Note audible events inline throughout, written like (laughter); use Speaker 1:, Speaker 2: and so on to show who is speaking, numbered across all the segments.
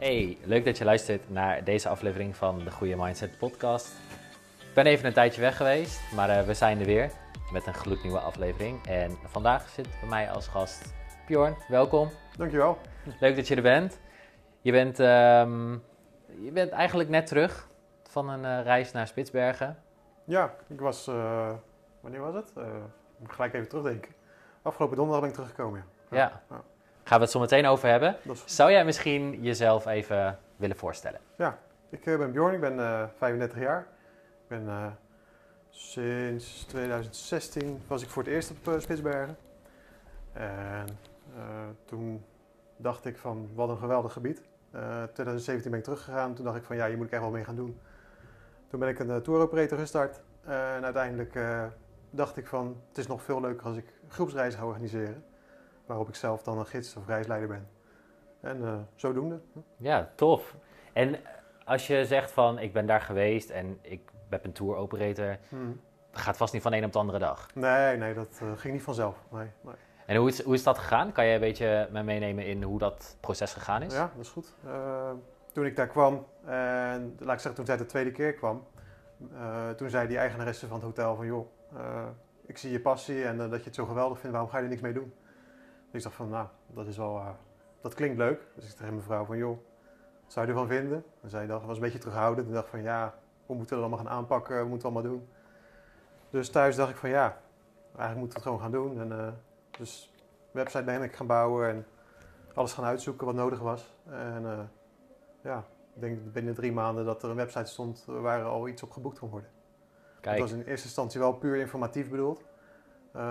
Speaker 1: Hey, leuk dat je luistert naar deze aflevering van de Goede Mindset Podcast. Ik ben even een tijdje weg geweest, maar eh, we zijn er weer met een gloednieuwe aflevering. En vandaag zit bij mij als gast Bjorn. Welkom.
Speaker 2: Dankjewel.
Speaker 1: Leuk dat je er bent. Je bent, ehm, je bent eigenlijk net terug van een eh, reis naar Spitsbergen.
Speaker 2: Ja, ik was, eh, wanneer was het? Moet ik gelijk even terugdenken. Afgelopen donderdag ben ik teruggekomen. Ja.
Speaker 1: Ja.
Speaker 2: ja.
Speaker 1: Gaan we het zo meteen over hebben. Zou jij misschien jezelf even willen voorstellen?
Speaker 2: ik eh, ben Bjorn, ik ben eh, 35 jaar. Ik ben eh, sinds 2016 was ik voor het eerst op Spitsbergen. En toen dacht ik van wat een geweldig gebied. Eh 2017 ben ik teruggegaan. Toen dacht ik van ja, hier moet ik echt wel mee gaan doen. Toen ben ik een uh, tour operator gestart. en uiteindelijk dacht ik van het is nog veel leuker als ik groepsreizen ga organiseren. Waarop ik zelf dan een gids of reisleider ben. En eh, zodoende.
Speaker 1: Ja, tof. En als je zegt van ik ben daar geweest en ik ben een tour operator,
Speaker 2: Hmm.
Speaker 1: dat gaat vast niet van de een op de andere dag.
Speaker 2: Nee, nee, dat eh, ging niet vanzelf. Nee, nee.
Speaker 1: En hoe is, hoe is dat gegaan? Kan je een beetje me meenemen in hoe dat proces gegaan is?
Speaker 2: Ja, dat is goed. Eh, toen ik daar kwam, en laat ik zeggen, toen zij de tweede keer kwam, eh, toen zei die eigenaresse van het hotel van joh, eh, ik zie je passie en eh, dat je het zo geweldig vindt, waarom ga je er niks mee doen? Ik dacht van nou, dat is wel, eh, dat klinkt leuk. Dus ik tegen mevrouw van joh, wat zou je ervan vinden? En zij dacht, was een beetje terughoudend en dacht van ja, hoe moeten we dat allemaal gaan aanpakken, hoe moeten we allemaal doen? Dus thuis dacht ik van ja, eigenlijk moeten we het gewoon gaan doen. En, eh, dus website ben ik gaan bouwen en alles gaan uitzoeken wat nodig was. En eh, ja, ik denk binnen drie maanden dat er een website stond waar al iets op geboekt kon worden.
Speaker 1: Kijk,
Speaker 2: Het was in eerste instantie wel puur informatief bedoeld. Eh,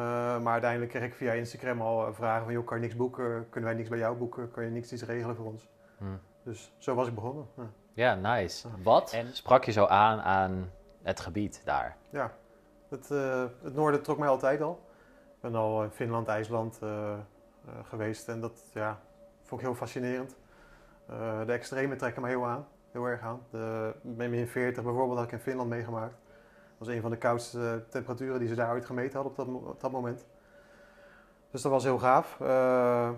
Speaker 2: maar uiteindelijk kreeg ik via Instagram al eh, vragen van, joh, kan je niks boeken? Kunnen wij niks bij jou boeken? Kan je niks iets regelen voor ons?
Speaker 1: Hm.
Speaker 2: Dus zo was ik begonnen. Ja.
Speaker 1: ja, nice.
Speaker 2: Ja.
Speaker 1: Wat en sprak je zo aan aan het gebied daar?
Speaker 2: Ja, het, eh, het noorden trok mij altijd al. Ik ben al in Finland, IJsland eh, eh, geweest en dat ja, vond ik heel fascinerend. Eh, de extreme trekken mij heel aan, heel erg aan. De min 40 bijvoorbeeld had ik in Finland meegemaakt. Dat was een van de koudste temperaturen die ze daar ooit gemeten hadden op dat, op dat moment. Dus dat was heel gaaf. Eh,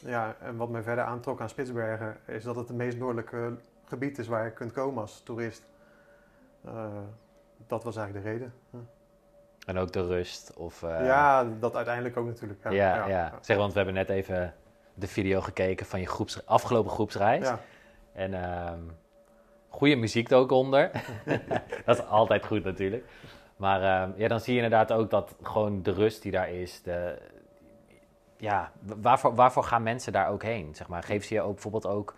Speaker 2: ja, en wat mij verder aantrok aan Spitsbergen is dat het het meest noordelijke gebied is waar je kunt komen als toerist. Eh, dat was eigenlijk de reden.
Speaker 1: En ook de rust? Of, eh,
Speaker 2: ja, dat uiteindelijk ook natuurlijk.
Speaker 1: ja, ja, Zeg, want we hebben net even de video gekeken van je groeps, afgelopen groepsreis.
Speaker 2: Ja.
Speaker 1: En ehm goede muziek er ook onder. (laughs) (laughs) dat is altijd goed natuurlijk. Maar ehm, ja, dan zie je inderdaad ook dat gewoon de rust die daar is. De, ja, waarvoor, waarvoor gaan mensen daar ook heen? Zeg maar, geven ze je ook bijvoorbeeld ook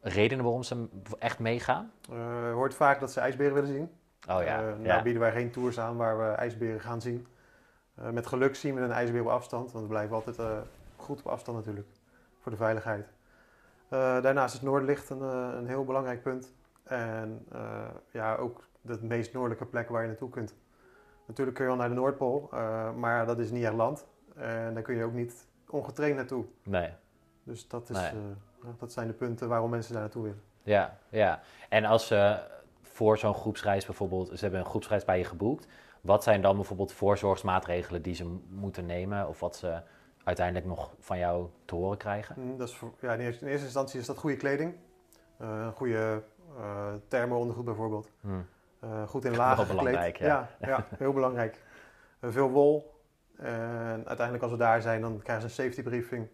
Speaker 1: redenen waarom ze echt meegaan?
Speaker 2: Eh, je hoort vaak dat ze ijsberen willen zien.
Speaker 1: Oh ja,
Speaker 2: nou
Speaker 1: ja.
Speaker 2: bieden wij geen tours aan waar we ijsberen gaan zien. Eh, met geluk zien we een ijsbeer op afstand, want we blijven altijd eh, goed op afstand natuurlijk, voor de veiligheid. Eh, daarnaast is Noorderlicht een, een heel belangrijk punt. En eh, ja, ook de meest noordelijke plek waar je naartoe kunt. Natuurlijk kun je wel naar de Noordpool, eh, maar dat is niet echt land. En daar kun je ook niet ongetraind naartoe.
Speaker 1: Nee.
Speaker 2: Dus dat, is,
Speaker 1: Nee.
Speaker 2: eh, dat zijn de punten waarom mensen daar naartoe willen.
Speaker 1: Ja, ja. En als ze voor zo'n groepsreis bijvoorbeeld, ze hebben een groepsreis bij je geboekt, wat zijn dan bijvoorbeeld voorzorgsmaatregelen die ze moeten nemen of wat ze uiteindelijk nog van jou te horen krijgen?
Speaker 2: Mm, Dat is voor, ja, in, eerste, in eerste instantie is dat goede kleding. Een goede uh, thermo-ondergoed bijvoorbeeld.
Speaker 1: Hm.
Speaker 2: Eh, goed in lagen gekleed.
Speaker 1: belangrijk, ja.
Speaker 2: ja. ja, heel belangrijk. Eh, veel wol. En uiteindelijk als we daar zijn, dan krijgen ze een safety briefing.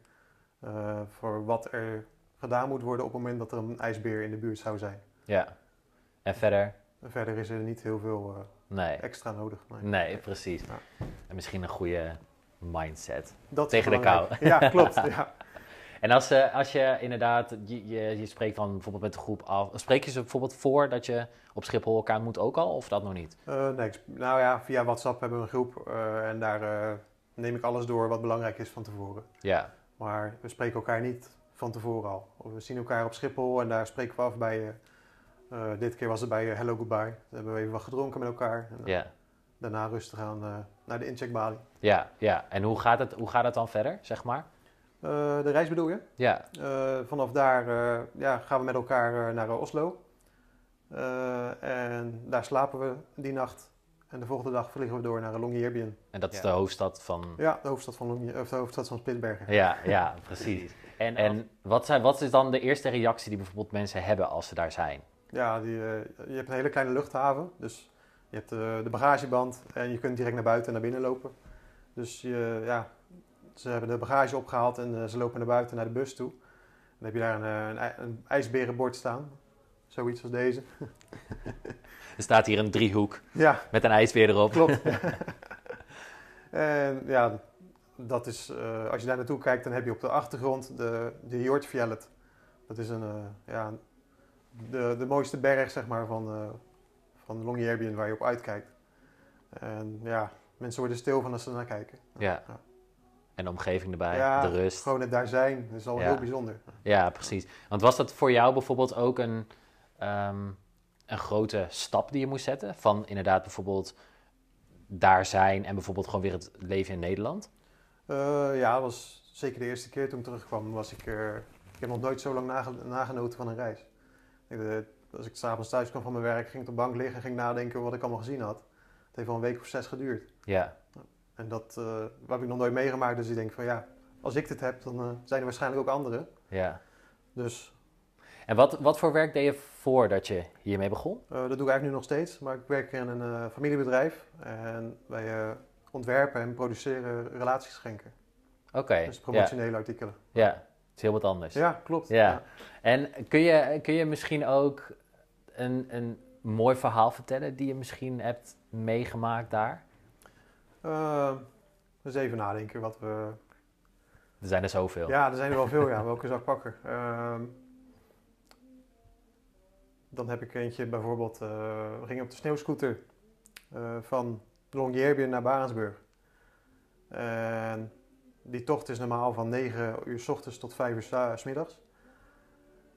Speaker 2: eh, voor wat er gedaan moet worden op het moment dat er een ijsbeer in de buurt zou zijn.
Speaker 1: Ja. En verder?
Speaker 2: En verder is er niet heel veel eh,
Speaker 1: Nee.
Speaker 2: extra nodig. Nee.
Speaker 1: Nee, precies.
Speaker 2: Ja.
Speaker 1: En misschien een goede mindset.
Speaker 2: Dat
Speaker 1: Tegen de
Speaker 2: belangrijk. Ja, klopt. (laughs) ja.
Speaker 1: En als, eh, als je inderdaad, je, je, je spreekt dan bijvoorbeeld met de groep af, spreek je ze bijvoorbeeld voor dat je op Schiphol elkaar moet ook al, of dat nog niet?
Speaker 2: Eh, nee, nou ja, via WhatsApp hebben we een groep eh, en daar neem ik alles door wat belangrijk is van tevoren.
Speaker 1: Ja,
Speaker 2: Maar we spreken elkaar niet van tevoren al. We zien elkaar op Schiphol en daar spreken we af bij, dit keer was het bij Hello Goodbye. Daar hebben we even wat gedronken met elkaar. En,
Speaker 1: ja,
Speaker 2: Daarna rustig aan naar de incheckbalie.
Speaker 1: ja, ja. En hoe gaat, het, hoe gaat het dan verder, zeg maar?
Speaker 2: Eh, de reis bedoel je?
Speaker 1: Ja,
Speaker 2: Eh, vanaf daar eh, ja, gaan we met elkaar eh, naar Oslo. Eh, en daar slapen we die nacht. En de volgende dag vliegen we door naar Longyearbyen.
Speaker 1: En dat is
Speaker 3: Ja.
Speaker 1: de hoofdstad van...
Speaker 2: Ja, de hoofdstad van, Longye- of de hoofdstad van Spitsbergen.
Speaker 1: Ja, ja, (laughs) precies.
Speaker 3: En,
Speaker 1: En wat, zijn, wat is dan de eerste reactie die bijvoorbeeld mensen hebben als ze daar zijn?
Speaker 2: Ja, die, eh, je hebt een hele kleine luchthaven. Dus je hebt eh, de bagageband en je kunt direct naar buiten en naar binnen lopen. Dus je, ja, ze hebben de bagage opgehaald en eh, ze lopen naar buiten naar de bus toe. Dan heb je daar een, eh, een, ij- een ijsberenbord staan. Zoiets als deze. (laughs)
Speaker 1: Er staat hier een driehoek
Speaker 2: Ja,
Speaker 1: met een ijsbeer erop.
Speaker 2: klopt. (laughs) en ja, dat is, eh, als je daar naartoe kijkt, dan heb je op de achtergrond de, de Hjortfjellet. Dat is een, ja, de, de mooiste berg zeg maar, van, eh van Longyearbyen waar je op uitkijkt. En ja, mensen worden stil van als ze naar kijken.
Speaker 1: Ja.
Speaker 2: Ja.
Speaker 1: En de omgeving erbij,
Speaker 2: Ja,
Speaker 1: de rust.
Speaker 2: Gewoon het daar zijn is al
Speaker 1: Ja.
Speaker 2: heel bijzonder.
Speaker 1: Ja, precies. Want was dat voor jou bijvoorbeeld ook een, ehm, een grote stap die je moest zetten? Van inderdaad bijvoorbeeld daar zijn en bijvoorbeeld gewoon weer het leven in Nederland?
Speaker 2: Eh, ja, dat was zeker de eerste keer toen ik terugkwam. Was ik, ik heb nog nooit zo lang nage- nagenoten van een reis. Ik, eh, als ik s'avonds thuis kwam van mijn werk, ging ik op de bank liggen en ging nadenken wat ik allemaal gezien had. Het heeft wel een week of zes geduurd.
Speaker 1: Ja,
Speaker 2: En dat eh, heb ik nog nooit meegemaakt. Dus ik denk van ja, als ik dit heb, dan eh, zijn er waarschijnlijk ook anderen.
Speaker 1: ja.
Speaker 2: Dus
Speaker 1: En wat, wat voor werk deed je voordat je hiermee begon?
Speaker 2: eh, dat doe ik eigenlijk nu nog steeds. Maar ik werk in een familiebedrijf. En wij ontwerpen en produceren relatieschenken.
Speaker 1: Oké,
Speaker 2: Dus
Speaker 1: ja,
Speaker 2: promotionele artikelen.
Speaker 1: ja, het is heel wat anders.
Speaker 2: Ja, klopt.
Speaker 1: Ja. En kun je, kun je misschien ook een, een mooi verhaal vertellen die je misschien hebt meegemaakt daar?
Speaker 2: Eh, dus even nadenken wat we
Speaker 1: Er zijn er zoveel.
Speaker 2: Ja, er zijn er wel veel, ja. (laughs) Welke zou ik pakken? Ehm, dan heb ik eentje bijvoorbeeld, eh, we gingen op de sneeuwscooter eh, van Longyearbyen naar Barensburg. En die tocht is normaal van 9 uur s ochtends tot 5 uur 's- s middags.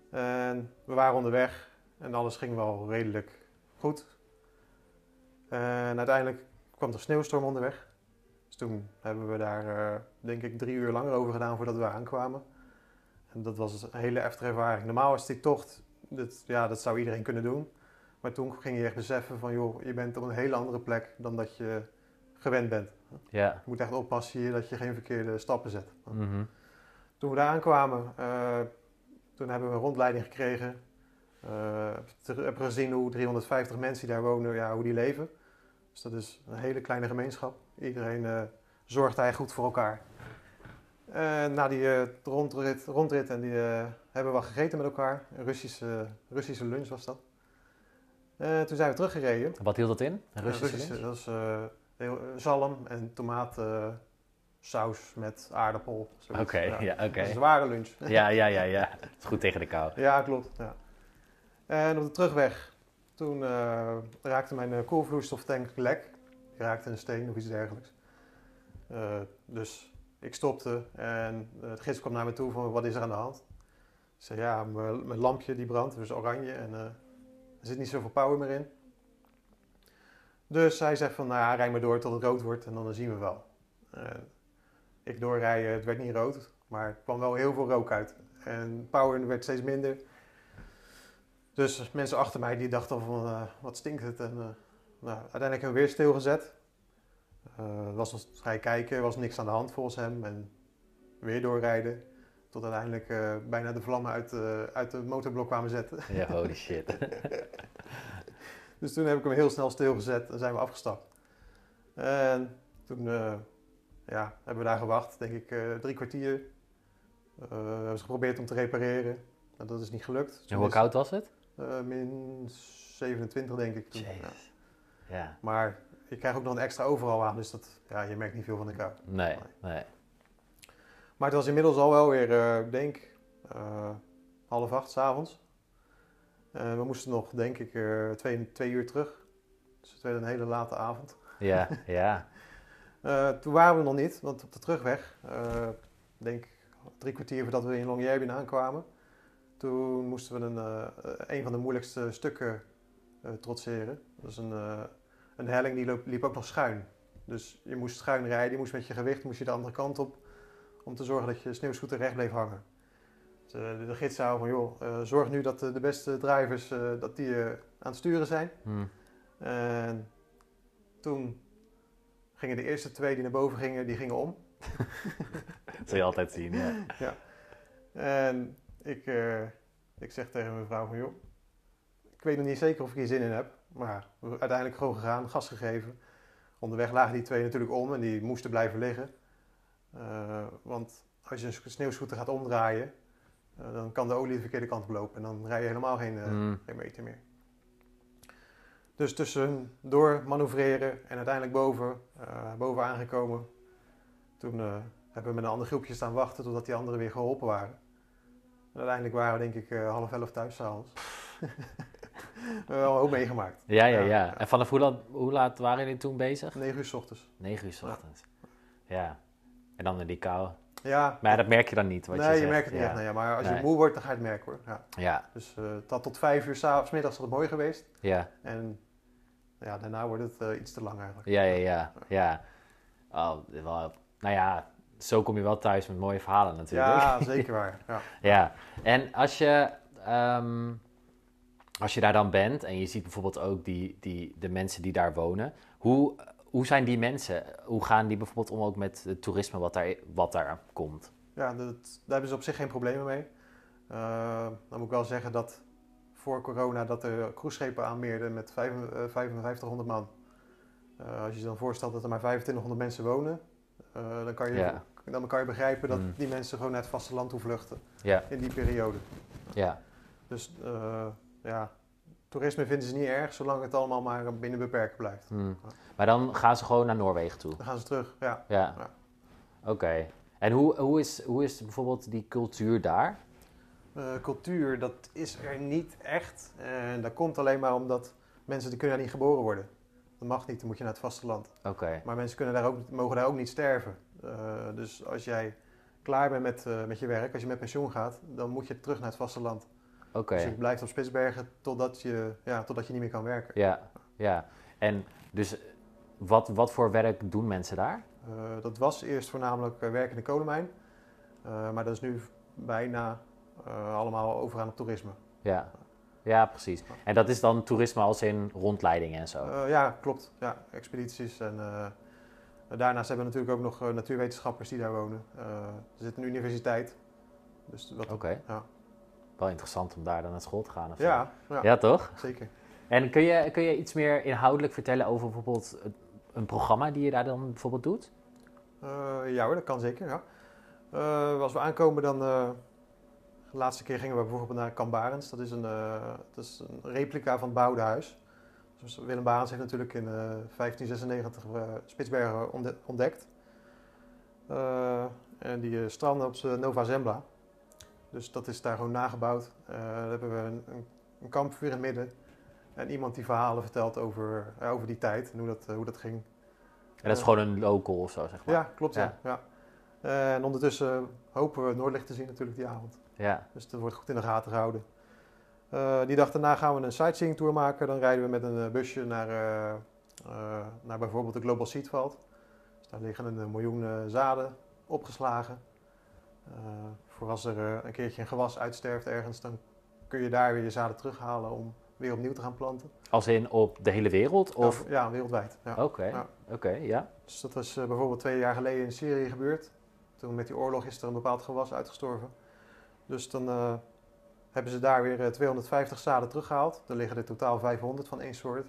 Speaker 2: En we waren onderweg en alles ging wel redelijk goed. En uiteindelijk kwam er sneeuwstorm onderweg. Dus toen hebben we daar, eh, denk ik, drie uur langer over gedaan voordat we aankwamen. En dat was een hele heftige ervaring. Normaal is die tocht, dat, ja, dat zou iedereen kunnen doen. Maar toen ging je echt beseffen van, joh, je bent op een hele andere plek dan dat je gewend bent.
Speaker 1: Ja.
Speaker 2: Je moet echt oppassen hier dat je geen verkeerde stappen zet.
Speaker 1: Mhm.
Speaker 2: Toen we daar aankwamen, eh, toen hebben we een rondleiding gekregen. Eh hebben gezien hoe 350 mensen die daar wonen, ja, hoe die leven. Dus dat is een hele kleine gemeenschap. Iedereen eh, zorgt eigenlijk goed voor elkaar. Eh, na die eh, rondrit, rondrit en die hebben we wat gegeten met elkaar. Een Russische, Russische lunch was dat. Toen zijn we teruggereden.
Speaker 1: Wat hield dat in? Een Russische
Speaker 2: Russische,
Speaker 1: lunch?
Speaker 2: dat eh, zalm en tomaatsaus saus met aardappel.
Speaker 1: Oké, ja, oké.
Speaker 2: Een zware lunch.
Speaker 1: Ja, ja, ja, ja. Het is goed tegen de kou.
Speaker 2: Ja, klopt. Ja. En op de terugweg, toen eh, raakte mijn eh, koelvloeistoftank lek. Ik raakte een steen of iets dergelijks. Eh, dus ik stopte en het gids kwam naar me toe van wat is er aan de hand? Ik zei ja, mijn lampje die brandt, dus oranje en er zit niet zoveel power meer in. Dus hij zegt van nou ja, rij maar door tot het rood wordt en dan zien we wel. Ik doorrijden, het werd niet rood, maar er kwam wel heel veel rook uit. En power werd steeds minder. Dus mensen achter mij die dachten van eh, wat stinkt het. En, eh, nou, uiteindelijk hebben we weer stilgezet. Eh was nog vrij kijken, was niks aan de hand volgens hem. En weer doorrijden. Tot uiteindelijk bijna de vlammen uit, uit de motorblok kwamen zetten.
Speaker 1: Ja, holy shit. (laughs)
Speaker 2: Dus toen heb ik hem heel snel stilgezet en zijn we afgestapt. En toen ja, hebben we daar gewacht, denk ik drie kwartier. We hebben ze geprobeerd om te repareren. Maar dat is niet gelukt.
Speaker 1: En hoe koud was het?
Speaker 2: Eh, min 27 denk ik toen. Ja.
Speaker 1: Ja.
Speaker 2: Maar je krijgt ook nog een extra overal aan, dus dat, ja, je merkt niet veel van de kou.
Speaker 1: Nee, nee.
Speaker 2: Maar het was inmiddels al wel weer, eh, ik denk, eh, half acht s'avonds. avonds. we moesten nog, denk ik, twee, twee uur terug. Dus het werd een hele late avond.
Speaker 1: Ja, (laughs) ja.
Speaker 2: Toen waren we nog niet, want op de terugweg, denk drie kwartier voordat we in Longyearbyen aankwamen, toen moesten we een, eh, een van de moeilijkste stukken eh, trotseren. Dat is een, eh, een helling die liep, liep ook nog schuin. Dus je moest schuin rijden, je moest met je gewicht moest je de andere kant op om te zorgen dat je sneeuwscooter recht bleef hangen. Dus, de, de gids zei van joh, eh, zorg nu dat de, de beste drivers dat die, aan het sturen zijn.
Speaker 1: Hm.
Speaker 2: En toen gingen de eerste twee die naar boven gingen, die gingen om. (laughs)
Speaker 1: Dat zul je altijd zien, ja.
Speaker 2: En ik, eh, ik zeg tegen mijn vrouw van, joh, ik weet nog niet zeker of ik hier zin in heb. Maar uiteindelijk gewoon gegaan, gas gegeven. Onderweg lagen die twee natuurlijk om en die moesten blijven liggen. Eh, want als je een sneeuwscooter gaat omdraaien, eh, dan kan de olie de verkeerde kant op lopen. En dan rij je helemaal geen,
Speaker 1: Mm.
Speaker 2: geen meter meer. Dus tussen door manoeuvreren en uiteindelijk boven, boven aangekomen. Toen hebben we met een ander groepje staan wachten totdat die anderen weer geholpen waren. En uiteindelijk waren we denk ik eh, half elf thuis s'avonds. (laughs) we hebben wel ook meegemaakt.
Speaker 1: Ja, ja,
Speaker 2: Ja.
Speaker 1: En vanaf hoe laat, hoe laat waren jullie toen bezig?
Speaker 2: 9 uur s ochtends.
Speaker 1: 9 uur s ochtends. Ja. En dan in die kou.
Speaker 2: Ja,
Speaker 1: Maar ja, dat merk je dan niet, wat
Speaker 2: nee,
Speaker 1: je
Speaker 2: je, merkt het niet echt. Maar als je moe wordt, dan ga je het merken hoor. Ja.
Speaker 1: Ja,
Speaker 2: Dus het had tot vijf uur s'avonds, middags was het mooi geweest.
Speaker 1: ja,
Speaker 2: En ja, daarna wordt het eh, iets te lang eigenlijk.
Speaker 1: ja, ja, ja. ja. Oh, wel, nou ja, zo kom je wel thuis met mooie verhalen natuurlijk.
Speaker 2: Ja, (laughs) zeker waar. Ja.
Speaker 1: Ja, en als je, ehm, als je daar dan bent en je ziet bijvoorbeeld ook die, die, de mensen die daar wonen, hoe, hoe zijn die mensen? Hoe gaan die bijvoorbeeld om ook met het toerisme wat daar, wat daar komt?
Speaker 2: Ja, dat, daar hebben ze op zich geen problemen mee. Eh, dan moet ik wel zeggen dat voor corona dat er cruiseschepen aanmeerden met vijf- eh, 5500 man. Eh, als je je dan voorstelt dat er maar 2500 mensen wonen, dan, kan je,
Speaker 1: Ja.
Speaker 2: Dan kan je begrijpen dat
Speaker 1: Mm.
Speaker 2: die mensen gewoon naar het vasteland toe vluchten
Speaker 1: Ja,
Speaker 2: in die periode.
Speaker 1: ja,
Speaker 2: Dus eh, ja, toerisme vinden ze niet erg, zolang het allemaal maar binnen beperken blijft.
Speaker 1: hm. Maar dan gaan ze gewoon naar Noorwegen toe.
Speaker 2: Dan gaan ze terug, ja.
Speaker 1: Ja,
Speaker 2: Ja.
Speaker 1: oké. En hoe, hoe, is, hoe is bijvoorbeeld die cultuur daar?
Speaker 2: Eh, cultuur, dat is er niet echt. En dat komt alleen maar omdat mensen die kunnen daar niet geboren worden. Dat mag niet, dan moet je naar het vasteland.
Speaker 1: Oké,
Speaker 2: Maar mensen kunnen daar ook, mogen daar ook niet sterven. Eh, dus als jij klaar bent met, eh, met je werk, als je met pensioen gaat, dan moet je terug naar het vasteland.
Speaker 1: oké.
Speaker 2: Dus je blijft op Spitsbergen totdat je, ja, totdat je niet meer kan werken.
Speaker 1: Ja, ja. En dus wat, wat voor werk doen mensen daar?
Speaker 2: Eh, dat was eerst voornamelijk werk in de kolenmijn. Maar dat is nu bijna eh, allemaal overgaan op toerisme.
Speaker 1: Ja, ja, precies. En dat is dan toerisme als in rondleidingen en zo?
Speaker 2: Ja, klopt. Ja, expedities. En daarnaast hebben we natuurlijk ook nog eh, natuurwetenschappers die daar wonen. Eh, er zit een universiteit. Dus wat,
Speaker 1: Oké.
Speaker 2: ja.
Speaker 1: Wel interessant om daar dan naar school te gaan of zo.
Speaker 2: Ja, ja,
Speaker 1: Ja, toch?
Speaker 2: zeker.
Speaker 1: En kun je, kun je iets meer inhoudelijk vertellen over bijvoorbeeld een programma die je daar dan bijvoorbeeld doet?
Speaker 2: Eh, ja hoor, dat kan zeker. Ja. Eh, als we aankomen dan... eh, de laatste keer gingen we bijvoorbeeld naar Kamp Barents. Dat is een, eh, dat is een replica van het bouwde huis. Dus Willem Barents heeft natuurlijk in eh, 1596 eh, Spitsbergen ontde- ontdekt. Eh, en die eh, stranden op Nova Zembla. Dus dat is daar gewoon nagebouwd. Eh daar hebben we een, een, een kampvuur in het midden. En iemand die verhalen vertelt over, over die tijd en hoe dat, eh, hoe dat ging.
Speaker 1: En dat is
Speaker 2: Eh,
Speaker 1: gewoon een local of zo, zeg maar.
Speaker 2: ja, klopt. Ja. Ja. Eh, en ondertussen hopen we Noordlicht te zien natuurlijk die avond.
Speaker 1: Ja,
Speaker 2: Dus dat wordt goed in de gaten gehouden. Eh, die dag daarna gaan we een sightseeing tour maken. Dan rijden we met een eh, busje naar, eh, naar bijvoorbeeld de Global Seedveld. Dus daar liggen een miljoen zaden opgeslagen. Voor als er een keertje een gewas uitsterft ergens, dan kun je daar weer je zaden terughalen om weer opnieuw te gaan planten.
Speaker 1: als in op de hele wereld? Of...
Speaker 2: Ja, ja, wereldwijd. Ja.
Speaker 1: Oké,
Speaker 2: Ja.
Speaker 1: oké, ja.
Speaker 2: Dus dat was bijvoorbeeld twee jaar geleden in Syrië gebeurd. Toen met die oorlog is er een bepaald gewas uitgestorven. Dus dan hebben ze daar weer eh, 250 zaden teruggehaald. Er liggen er totaal 500 van één soort.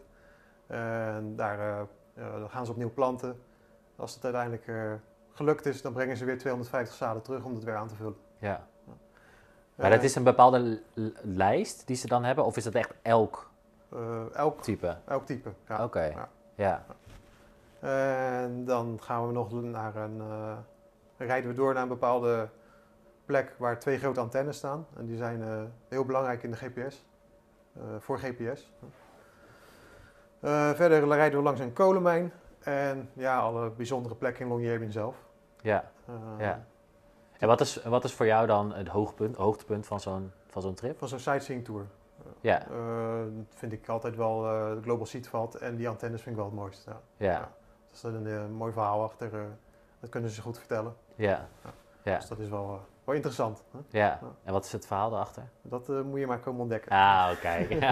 Speaker 2: En daar eh, gaan ze opnieuw planten. Als het uiteindelijk eh, gelukt is, dan brengen ze weer 250 zaden terug om het weer aan te vullen.
Speaker 1: ja. Maar
Speaker 2: Eh,
Speaker 1: dat is een bepaalde lijst die ze dan hebben? Of is dat echt elk
Speaker 2: eh, elk,
Speaker 1: type?
Speaker 2: elk type. Ja.
Speaker 1: Oké,
Speaker 2: ja.
Speaker 1: ja.
Speaker 2: En dan gaan we nog naar een. eh, rijden we door naar een bepaalde plek waar twee grote antennes staan. En die zijn eh, heel belangrijk in de GPS. eh, voor GPS. Eh, verder rijden we langs een kolenmijn. En ja, alle bijzondere plekken in Longyearbyen zelf.
Speaker 1: ja. Ja. En wat is, wat is voor jou dan het hoogpunt, hoogtepunt van zo'n, van zo'n trip?
Speaker 2: Van zo'n sightseeing tour.
Speaker 1: Ja,
Speaker 2: vind ik altijd wel de Global Seedveld en die antennes vind ik wel het mooiste. Ja.
Speaker 1: ja,
Speaker 2: Er is een mooi verhaal achter. dat kunnen ze goed vertellen.
Speaker 1: ja. Ja.
Speaker 2: Dus dat is wel, wel interessant. Hè?
Speaker 1: Ja. En wat is het verhaal erachter?
Speaker 2: Dat eh, moet je maar komen ontdekken.
Speaker 1: Ah, oké. (laughs)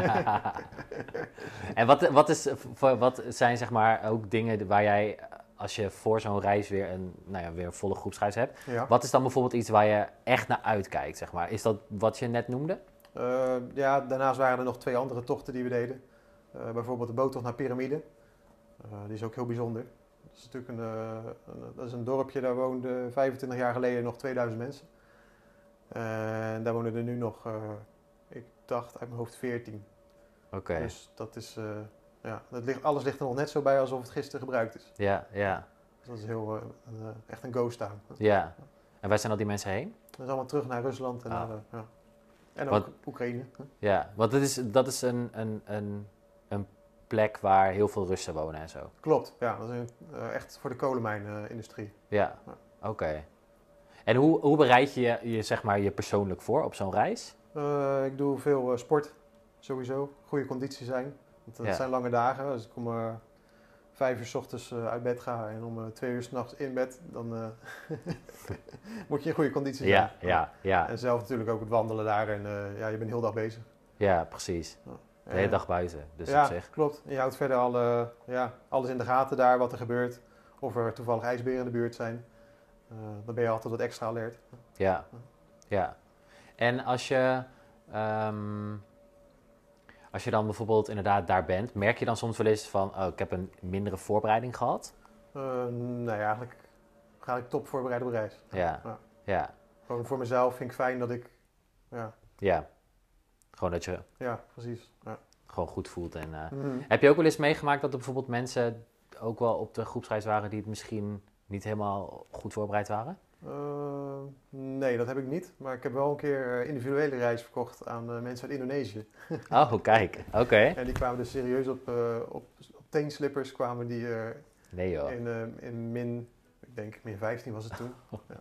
Speaker 1: en wat, wat, is, voor- wat zijn zeg maar ook dingen waar jij, als je voor zo'n reis weer een, nou ja, weer een volle groepsreis hebt,
Speaker 2: Ja.
Speaker 1: wat is dan bijvoorbeeld iets waar je echt naar uitkijkt, zeg maar? Is dat wat je net noemde?
Speaker 2: Eh, ja, daarnaast waren er nog twee andere tochten die we deden. Eh, bijvoorbeeld de boottocht naar Pyramide. Die is ook heel bijzonder. Dat is natuurlijk een, een- dat is een dorpje, daar woonden 25 jaar geleden nog 2000 mensen. En daar wonen er nu nog, eh, ik dacht uit mijn hoofd 14.
Speaker 1: Oké.
Speaker 2: Dus dat is, eh, ja, dat ligt, alles ligt er nog net zo bij alsof het gisteren gebruikt is.
Speaker 1: Ja, ja,
Speaker 2: Dus dat is heel, eh, een, echt een ghost town.
Speaker 1: ja. En waar zijn al die mensen heen?
Speaker 2: Dat is allemaal terug naar Rusland en,
Speaker 1: Ah.
Speaker 2: naar, ja. en ook
Speaker 1: Wat-
Speaker 2: Oekraïne.
Speaker 1: Ja, want dat is, dat is een, een, een, een plek waar heel veel Russen wonen en zo.
Speaker 2: Klopt, ja, dat is een, echt voor de kolenmijnindustrie.
Speaker 1: Ja, oké. En hoe, hoe bereid je, je zeg maar je persoonlijk voor op zo'n reis?
Speaker 2: Eh, ik doe veel eh, sport, sowieso. Goede conditie zijn. Want
Speaker 1: Ja.
Speaker 2: zijn lange dagen. Als ik om eh, vijf uur s ochtends uit bed ga en om twee uur s'nachts in bed, dan (laughs) moet je in goede conditie zijn.
Speaker 1: Ja, ja, ja,
Speaker 2: En zelf natuurlijk ook het wandelen daar. En ja, je bent heel dag bezig.
Speaker 1: ja, precies. De hele dag buiten, dus
Speaker 2: ja,
Speaker 1: op zich.
Speaker 2: klopt. En je houdt verder ja, alles in de gaten daar, wat er gebeurt. Of er toevallig ijsberen in de buurt zijn. Eh, dan ben je altijd wat extra alert.
Speaker 1: Ja, ja. En als je, ehm, als je dan bijvoorbeeld inderdaad daar bent, merk je dan soms wel eens van, oh, ik heb een mindere voorbereiding gehad?
Speaker 2: Eh, nee, eigenlijk ga ik top voorbereid op reis.
Speaker 1: Ja,
Speaker 2: Ja.
Speaker 1: ja,
Speaker 2: Gewoon voor mezelf vind ik fijn dat ik, ja,
Speaker 1: ja. Gewoon dat je
Speaker 2: ja precies. Ja.
Speaker 1: gewoon goed voelt. En, eh,
Speaker 2: Mhm.
Speaker 1: Heb je ook wel eens meegemaakt dat er bijvoorbeeld mensen ook wel op de groepsreis waren die het misschien niet helemaal goed voorbereid waren?
Speaker 2: Eh, nee, dat heb ik niet. Maar ik heb wel een keer eh, individuele reis verkocht aan eh, mensen uit Indonesië. (laughs)
Speaker 1: Oh, kijk. Oké.
Speaker 2: En die kwamen dus serieus op, op, op teenslippers kwamen die eh,
Speaker 1: Nee joh.
Speaker 2: in, in min, ik denk min 15 was het toen. (laughs) ja.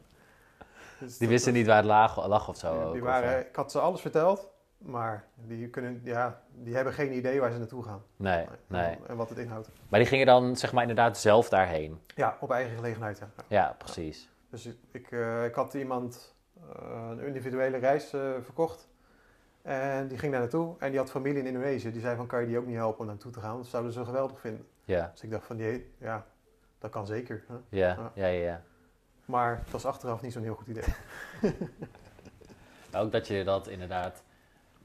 Speaker 2: Dus
Speaker 1: Die wisten
Speaker 2: was-
Speaker 1: niet waar het lag, lag of zo.
Speaker 2: Die,
Speaker 1: ook,
Speaker 2: die
Speaker 1: of,
Speaker 2: waren, ik had ze alles verteld, maar die, kunnen, ja, die hebben geen idee waar ze naartoe gaan.
Speaker 1: Nee, nee.
Speaker 2: En, wat het inhoudt.
Speaker 1: Maar die gingen dan zeg maar inderdaad zelf daarheen.
Speaker 2: Ja, op eigen gelegenheid. Ja. Ja.
Speaker 1: Precies.
Speaker 2: Dus ik, ik, eh, ik had iemand eh, een individuele reis eh, verkocht. En die ging daar naartoe. En die had familie in Indonesië. Die zei van, kan je die ook niet helpen om naartoe te gaan? Dat zouden ze geweldig vinden.
Speaker 1: Ja,
Speaker 2: Dus ik dacht van, die, ja, dat kan zeker. Hè?
Speaker 1: ja,
Speaker 2: Ja.
Speaker 1: ja, ja. ja.
Speaker 2: Maar het was achteraf niet zo'n heel goed idee.
Speaker 1: Maar (laughs) Ook dat je dat inderdaad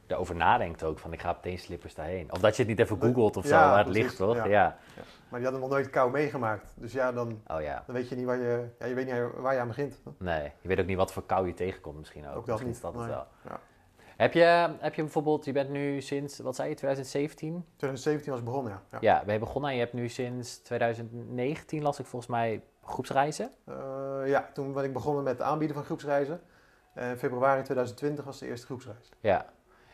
Speaker 1: erover nadenkt ook, van ik ga op teenslippers daarheen. Of dat je het niet even googelt of zo, waar het
Speaker 2: precies,
Speaker 1: ligt, toch?
Speaker 2: ja.
Speaker 1: Ja.
Speaker 2: Maar die hadden nog nooit kou meegemaakt. Dus ja, dan,
Speaker 1: Oh ja.
Speaker 2: dan weet je niet waar je, ja, je, weet niet waar je aan begint. hè?
Speaker 1: Nee, je weet ook niet wat voor kou je tegenkomt misschien ook.
Speaker 2: Ook dat
Speaker 1: misschien
Speaker 2: niet,
Speaker 1: is dat het wel. Heb, je, heb je bijvoorbeeld, je bent nu sinds, wat zei je, 2017?
Speaker 2: 2017 was begonnen, ja. ja.
Speaker 1: Ja, ben je begonnen en je hebt nu sinds 2019, las ik volgens mij, groepsreizen.
Speaker 2: Eh, ja, toen ben ik begonnen met het aanbieden van groepsreizen. En februari 2020 was de eerste groepsreis.
Speaker 1: Ja.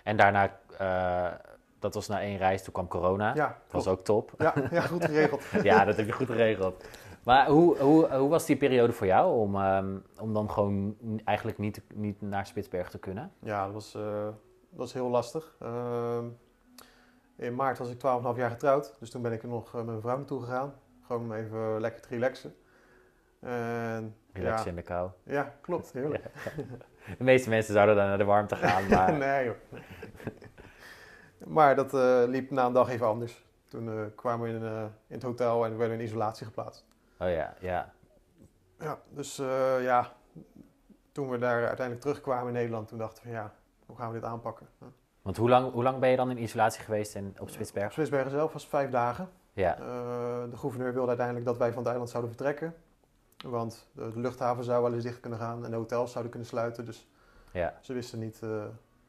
Speaker 1: En daarna, eh, dat was na één reis, toen kwam corona.
Speaker 2: Ja,
Speaker 1: Dat was ook top.
Speaker 2: Ja, ja, goed geregeld. (laughs)
Speaker 1: ja, dat heb je goed geregeld. Maar hoe, hoe, hoe was die periode voor jou om, ehm, om dan gewoon eigenlijk niet, niet naar Spitsbergen te kunnen?
Speaker 2: Ja, dat was, eh, dat was heel lastig. Ehm, in maart was ik 12,5 jaar getrouwd. Dus toen ben ik er nog eh, met mijn vrouw naartoe gegaan. Gewoon om even lekker te relaxen. En,
Speaker 1: Relaxen
Speaker 2: ja,
Speaker 1: in de kou.
Speaker 2: ja, klopt. Heerlijk. (laughs)
Speaker 1: De meeste mensen zouden dan naar de warmte gaan, (laughs) maar
Speaker 2: nee joh. maar dat eh, liep na een dag even anders. Toen eh, kwamen we in, eh, in het hotel en we werden in isolatie geplaatst.
Speaker 1: oh ja, ja,
Speaker 2: Ja, dus ja, toen we daar uiteindelijk terugkwamen in Nederland, toen dachten we ja, hoe gaan we dit aanpakken?
Speaker 1: Want hoe lang, hoe lang ben je dan in isolatie geweest in, op
Speaker 2: Op
Speaker 1: Spitsbergen?
Speaker 2: Spitsbergen zelf was vijf dagen.
Speaker 1: Ja,
Speaker 2: de gouverneur wilde uiteindelijk dat wij van het eiland zouden vertrekken. Want de, luchthaven zou wel eens dicht kunnen gaan en de hotels zouden kunnen sluiten. Dus
Speaker 1: ja,
Speaker 2: ze wisten niet eh,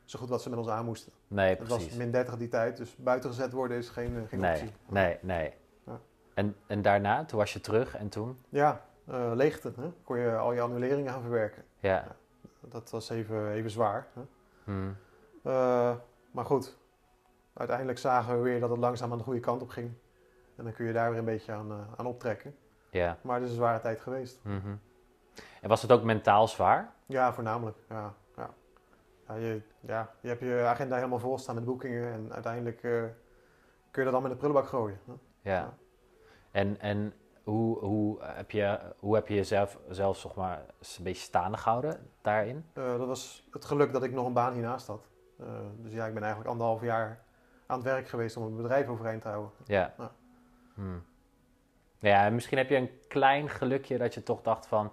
Speaker 2: zo goed wat ze met ons aan moesten.
Speaker 1: nee,
Speaker 2: Het was
Speaker 1: precies.
Speaker 2: min 30 die tijd, dus buiten gezet worden is geen, eh, geen
Speaker 1: Nee,
Speaker 2: optie.
Speaker 1: nee, nee.
Speaker 2: Ja.
Speaker 1: En, en daarna, toen was je terug en toen?
Speaker 2: Ja, eh, leegte. Hè? Kon je al je annuleringen gaan verwerken.
Speaker 1: Ja.
Speaker 2: Dat was even, even zwaar. Hè?
Speaker 1: Hmm.
Speaker 2: Maar goed, uiteindelijk zagen we weer dat het langzaam aan de goede kant op ging. En dan kun je daar weer een beetje aan, aan optrekken.
Speaker 1: Ja.
Speaker 2: Maar het is een zware tijd geweest.
Speaker 1: mhm. En was het ook mentaal zwaar?
Speaker 2: Ja, voornamelijk. Ja, ja. Ja, je, ja, je hebt je agenda helemaal vol staan met boekingen. En uiteindelijk eh, kun je dat allemaal in de prullenbak gooien. hè?
Speaker 1: Ja.
Speaker 2: Ja.
Speaker 1: En, en hoe, hoe, heb je, hoe heb je jezelf zelf zeg maar, een beetje staande gehouden daarin?
Speaker 2: Eh, dat was het geluk dat ik nog een baan hiernaast had. Eh, dus ja, ik ben eigenlijk anderhalf jaar aan het werk geweest om het bedrijf overeind te houden.
Speaker 1: Ja.
Speaker 2: Ja.
Speaker 1: Hmm. Ja, en misschien heb je een klein gelukje dat je toch dacht van,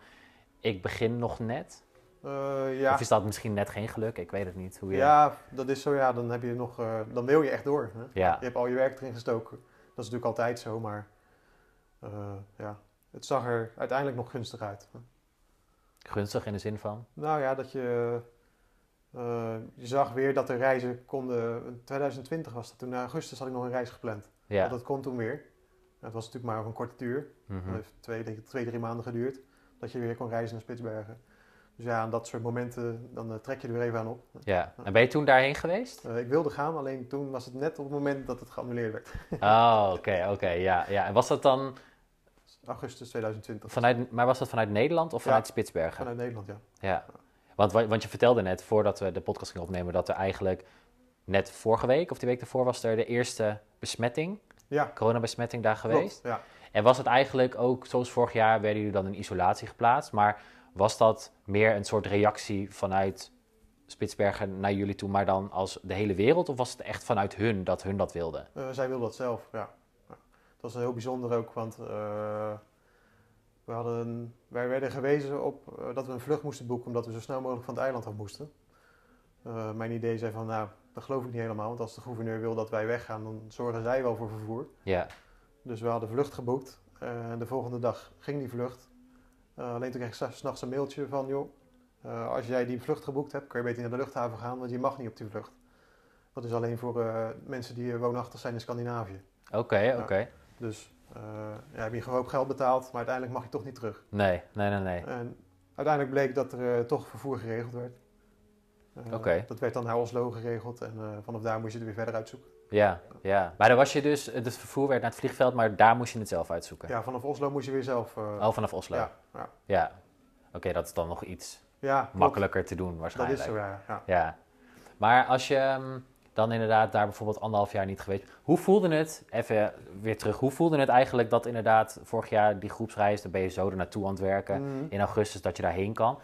Speaker 1: ik begin nog net.
Speaker 2: Eh, ja.
Speaker 1: Of is dat misschien net geen geluk? Ik weet het niet. Hoe je...
Speaker 2: ja, dat is zo. Ja, dan, heb je nog, eh, dan wil je echt door. Hè?
Speaker 1: Ja.
Speaker 2: Je hebt al je werk erin gestoken. Dat is natuurlijk altijd zo, maar eh, ja, het zag er uiteindelijk nog gunstig uit.
Speaker 1: Gunstig in de zin van?
Speaker 2: Nou ja, dat je, je zag weer dat de reizen konden. In 2020 was dat. Toen in augustus had ik nog een reis gepland.
Speaker 1: Ja.
Speaker 2: Dat kon toen weer. Het was natuurlijk maar een korte duur.
Speaker 1: Mhm.
Speaker 2: Het heeft twee, twee, drie maanden geduurd. Dat je weer kon reizen naar Spitsbergen. Dus ja, aan dat soort momenten, dan eh, trek je er weer even aan op.
Speaker 1: Ja. En ben je toen daarheen geweest?
Speaker 2: Eh, ik wilde gaan, alleen toen was het net op het moment dat het geannuleerd werd. (laughs)
Speaker 1: Oh, oké, oké, ja, ja. En was dat dan
Speaker 2: Augustus 2020.
Speaker 1: vanuit, maar was dat vanuit Nederland of
Speaker 2: Ja.
Speaker 1: vanuit Spitsbergen?
Speaker 2: Vanuit Nederland, ja.
Speaker 1: Ja. Want, wa- want je vertelde net, voordat we de podcast gingen opnemen, dat er eigenlijk net vorige week of die week ervoor was er de eerste besmetting,
Speaker 2: Ja,
Speaker 1: coronabesmetting daar
Speaker 2: klopt,
Speaker 1: geweest.
Speaker 2: Ja.
Speaker 1: En was het eigenlijk ook, zoals vorig jaar, werden jullie dan in isolatie geplaatst, maar was dat meer een soort reactie vanuit Spitsbergen naar jullie toe, maar dan als de hele wereld? Of was het echt vanuit hun dat hun dat wilden?
Speaker 2: Eh, zij wilde dat zelf, ja. Dat was heel bijzonder ook, want eh, we hadden, wij werden gewezen op eh, dat we een vlucht moesten boeken omdat we zo snel mogelijk van het eiland af moesten. Mijn idee zei van, nou, dat geloof ik niet helemaal, want als de gouverneur wil dat wij weggaan, dan zorgen zij wel voor vervoer.
Speaker 1: Ja,
Speaker 2: Dus we hadden vlucht geboekt eh, en de volgende dag ging die vlucht. Eh, alleen toen kreeg ik s'nachts een mailtje van, joh, eh, als jij die vlucht geboekt hebt, kun je beter naar de luchthaven gaan, want je mag niet op die vlucht. Dat is alleen voor mensen die woonachtig zijn in Scandinavië.
Speaker 1: oké, oké.
Speaker 2: Dus eh, ja, heb je gewoon geld betaald, maar uiteindelijk mag je toch niet terug.
Speaker 1: Nee, nee, nee, nee.
Speaker 2: En uiteindelijk bleek dat er toch vervoer geregeld werd. Eh,
Speaker 1: Oké.
Speaker 2: Dat werd dan naar Oslo geregeld en eh, vanaf daar moest je het weer verder uitzoeken.
Speaker 1: Ja, ja. Maar dan was je dus, het vervoer werd naar het vliegveld, maar daar moest je het zelf uitzoeken.
Speaker 2: Ja, vanaf Oslo moest je weer zelf. eh,
Speaker 1: Oh, vanaf Oslo. Ja.
Speaker 2: ja, ja.
Speaker 1: Oké, dat is dan nog iets
Speaker 2: ja
Speaker 1: makkelijker te doen
Speaker 2: Dat
Speaker 1: waarschijnlijk.
Speaker 2: is zo, ja. ja.
Speaker 1: Ja. Maar als je ehm, dan inderdaad daar bijvoorbeeld anderhalf jaar niet geweest... Hoe voelde het, even weer terug, hoe voelde het eigenlijk dat inderdaad vorig jaar die groepsreis... dan ben je zo er naartoe aan het werken,
Speaker 2: Mhm.
Speaker 1: in augustus dat je daarheen kan.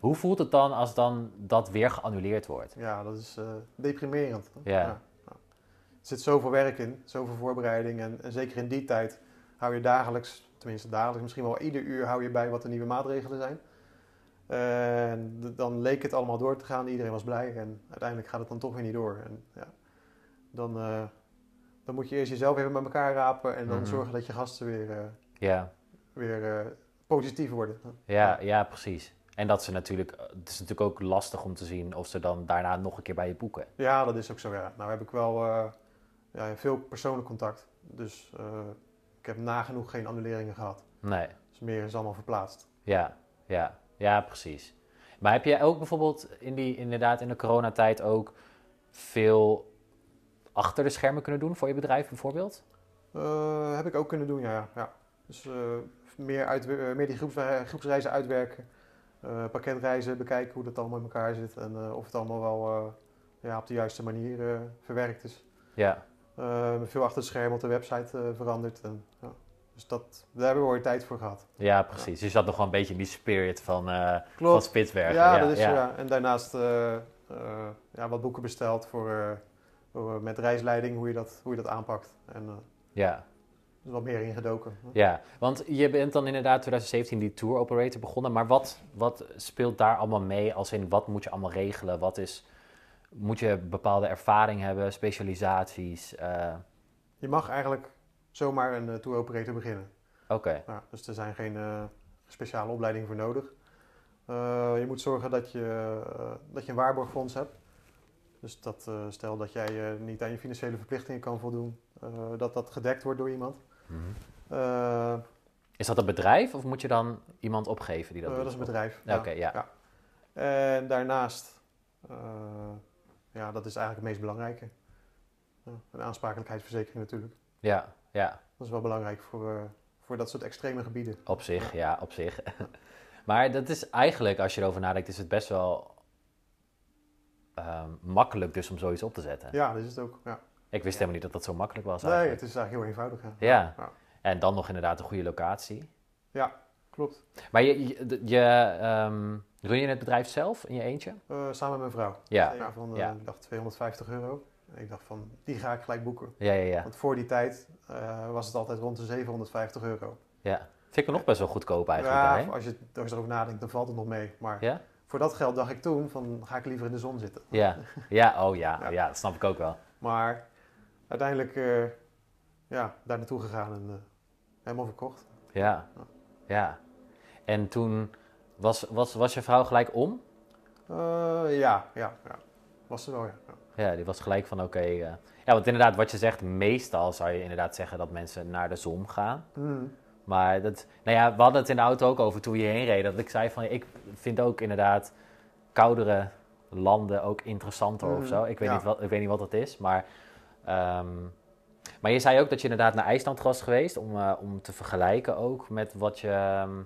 Speaker 1: Hoe voelt het dan als dan dat weer geannuleerd wordt?
Speaker 2: Ja, dat is eh, deprimerend.
Speaker 1: Ja.
Speaker 2: Ja. Er zit zoveel werk in, zoveel voorbereiding. En, en zeker in die tijd hou je dagelijks, tenminste dagelijks, misschien wel ieder uur hou je bij wat de nieuwe maatregelen zijn. En d- dan leek het allemaal door te gaan, iedereen was blij en uiteindelijk gaat het dan toch weer niet door. En, ja, dan, eh, dan moet je eerst jezelf even bij elkaar rapen en dan
Speaker 1: Mhm.
Speaker 2: zorgen dat je gasten weer, eh,
Speaker 1: Ja,
Speaker 2: weer eh, positief worden.
Speaker 1: ja, ja, precies. En dat ze natuurlijk, het is natuurlijk ook lastig om te zien of ze dan daarna nog een keer bij je boeken.
Speaker 2: Ja, dat is ook zo. Ja. Nou heb ik wel eh, ja, veel persoonlijk contact. Dus eh, ik heb nagenoeg geen annuleringen gehad.
Speaker 1: Nee.
Speaker 2: Dus meer is allemaal verplaatst.
Speaker 1: Ja, ja, ja, precies. Maar heb je ook bijvoorbeeld in die, inderdaad in de coronatijd ook veel achter de schermen kunnen doen voor je bedrijf bijvoorbeeld?
Speaker 2: Eh, heb ik ook kunnen doen, ja. ja. Dus meer, uit, meer die groeps, groepsreizen uitwerken. Eh, pakketreizen bekijken hoe dat allemaal in elkaar zit. En eh, of het allemaal wel eh, ja, op de juiste manier verwerkt is.
Speaker 1: Ja,
Speaker 2: veel achter het scherm op de website veranderd. En, ja. Dus dat, daar hebben we ooit tijd voor gehad.
Speaker 1: ja precies. Dus je zat nog wel een beetje in die spirit van, eh van Spitsbergen.
Speaker 2: Ja, dat is ja. En daarnaast ja, wat boeken besteld voor, met reisleiding, hoe je dat, hoe je dat aanpakt. En
Speaker 1: ja.
Speaker 2: Wat meer ingedoken.
Speaker 1: Ja, want je bent dan inderdaad 2017 die tour operator begonnen. Maar wat, wat speelt daar allemaal mee? Als in, wat moet je allemaal regelen? Wat is, moet je bepaalde ervaring hebben, specialisaties? eh,
Speaker 2: Je mag eigenlijk zomaar een uh, tour operator beginnen.
Speaker 1: Oké,
Speaker 2: Ja, dus er zijn geen eh, speciale opleidingen voor nodig. Eh, je moet zorgen dat je, eh, dat je een waarborgfonds hebt. Dus dat, eh, stel dat jij eh, niet aan je financiële verplichtingen kan voldoen, eh, dat dat gedekt wordt door iemand. Eh,
Speaker 1: Is dat een bedrijf of moet je dan iemand opgeven die dat
Speaker 2: Eh,
Speaker 1: doet?
Speaker 2: dat is een bedrijf.
Speaker 1: Ja, Oké, ja.
Speaker 2: En daarnaast, eh, ja, dat is eigenlijk het meest belangrijke. Een aansprakelijkheidsverzekering natuurlijk.
Speaker 1: Ja, ja,
Speaker 2: Dat is wel belangrijk voor, voor dat soort extreme gebieden.
Speaker 1: op zich, ja, op zich. (laughs) maar dat is eigenlijk, als je erover nadenkt, is het best wel ehm, makkelijk dus om zoiets op te zetten.
Speaker 2: Ja, dat is het ook. Ja.
Speaker 1: Ik wist
Speaker 2: Ja.
Speaker 1: helemaal niet dat dat zo makkelijk was
Speaker 2: Nee,
Speaker 1: eigenlijk.
Speaker 2: het is eigenlijk heel eenvoudig. Ja.
Speaker 1: Ja.
Speaker 2: Ja.
Speaker 1: En dan nog inderdaad een goede locatie.
Speaker 2: Klopt.
Speaker 1: Maar je, je, je ehm, run je het bedrijf zelf in je eentje?
Speaker 2: Eh, samen met mijn vrouw.
Speaker 1: Ja.
Speaker 2: Ja, van, eh,
Speaker 1: ja.
Speaker 2: ik dacht 250 euro. En ik dacht van, die ga ik gelijk boeken.
Speaker 1: Ja, ja, ja.
Speaker 2: Want voor die tijd eh, was het altijd rond de 750 euro.
Speaker 1: ja. Vind ik nog best wel goedkoop eigenlijk.
Speaker 2: ja,
Speaker 1: hè?
Speaker 2: als je, als je erover nadenkt, dan valt het nog mee. Maar
Speaker 1: Ja?
Speaker 2: voor dat geld dacht ik toen van, ga ik liever in de zon zitten.
Speaker 1: Ja. Ja, oh ja. (laughs)
Speaker 2: Ja.
Speaker 1: Ja, dat snap ik ook wel.
Speaker 2: Maar uiteindelijk, eh, ja, daar naartoe gegaan en eh, helemaal verkocht.
Speaker 1: Ja. Ja. En toen was, was, was je vrouw gelijk om?
Speaker 2: Eh, ja, ja, ja. Was ze wel, ja. ja.
Speaker 1: Die was gelijk van oké. Ja, want inderdaad, wat je zegt, meestal zou je inderdaad zeggen dat mensen naar de zon gaan.
Speaker 2: Mm,
Speaker 1: Maar dat, nou ja, we hadden het in de auto ook over toen we hierheen reden. Dat ik zei van, ik vind ook inderdaad koudere landen ook interessanter of
Speaker 2: Mm,
Speaker 1: zo. Ik weet,
Speaker 2: ja.
Speaker 1: niet wat, ik weet niet wat het is, maar... ehm, maar je zei ook dat je inderdaad naar IJsland was geweest om, eh, om te vergelijken ook met wat je ehm,